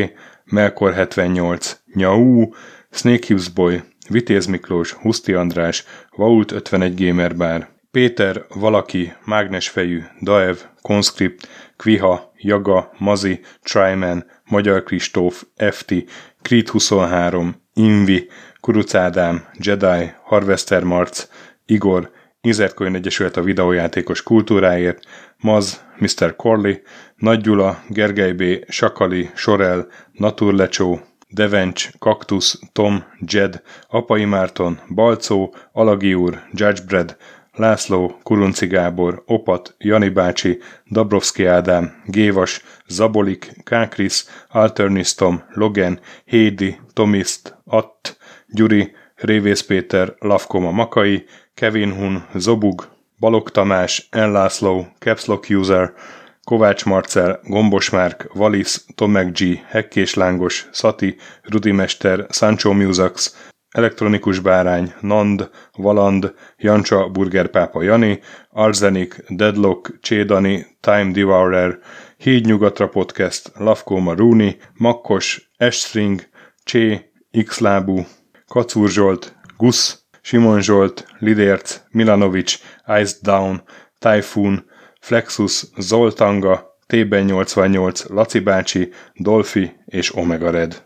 Melkor 78, Nyau, Snake Hughes Boy, Vitéz Miklós, Huszti András, Vault 51 Gamer Péter, Valaki, Mágnesfejű, Daev, Conscript, Kviha, Jaga, Mazi, Tryman, Magyar Kristóf, FT, Creed 23, Invi, Kuruc Ádám, Jedi, Harvester Marc, Igor, Inzertcoin Egyesület a videójátékos kultúráért, Maz, Mr. Corley, Nagy Gyula, Gergely B., Sakali, Sorel, Naturlecsó, Devencs, Kaktusz, Tom, Jed, Apai Márton, Balcó, Alagi úr, Judgebred, László, Kurunci Gábor, Opat, Jani bácsi, Dabrowski Ádám, Gévas, Zabolik, Kákris, Alternisztom, Logan, Hédi, Tomiszt, Att, Gyuri, Révész Péter, Lavkoma Makai, Kevin Hun, Zobug, Balog Tamás, Enlászló, Capslock User, Kovács Marcel, Gombos Márk, Valisz, Tomek G, Hekkés Lángos, Szati, Rudimester, Sancho Musax, Elektronikus Bárány, Nand, Valand, Jancsa, Burgerpápa Jani, Arzenik, Deadlock, Csédani, Time Devourer, Híd Nyugatra Podcast, Lavkó Maruni, Makkos, Estring, Csé, Xlábú, Kacúr Zsolt, Gusz, Simon Zsolt, Lidérc, Milanovic, Ice Down, Typhoon, Flexus, Zoltanga, T-ben 88, Laci bácsi, Dolfi és Omega Red.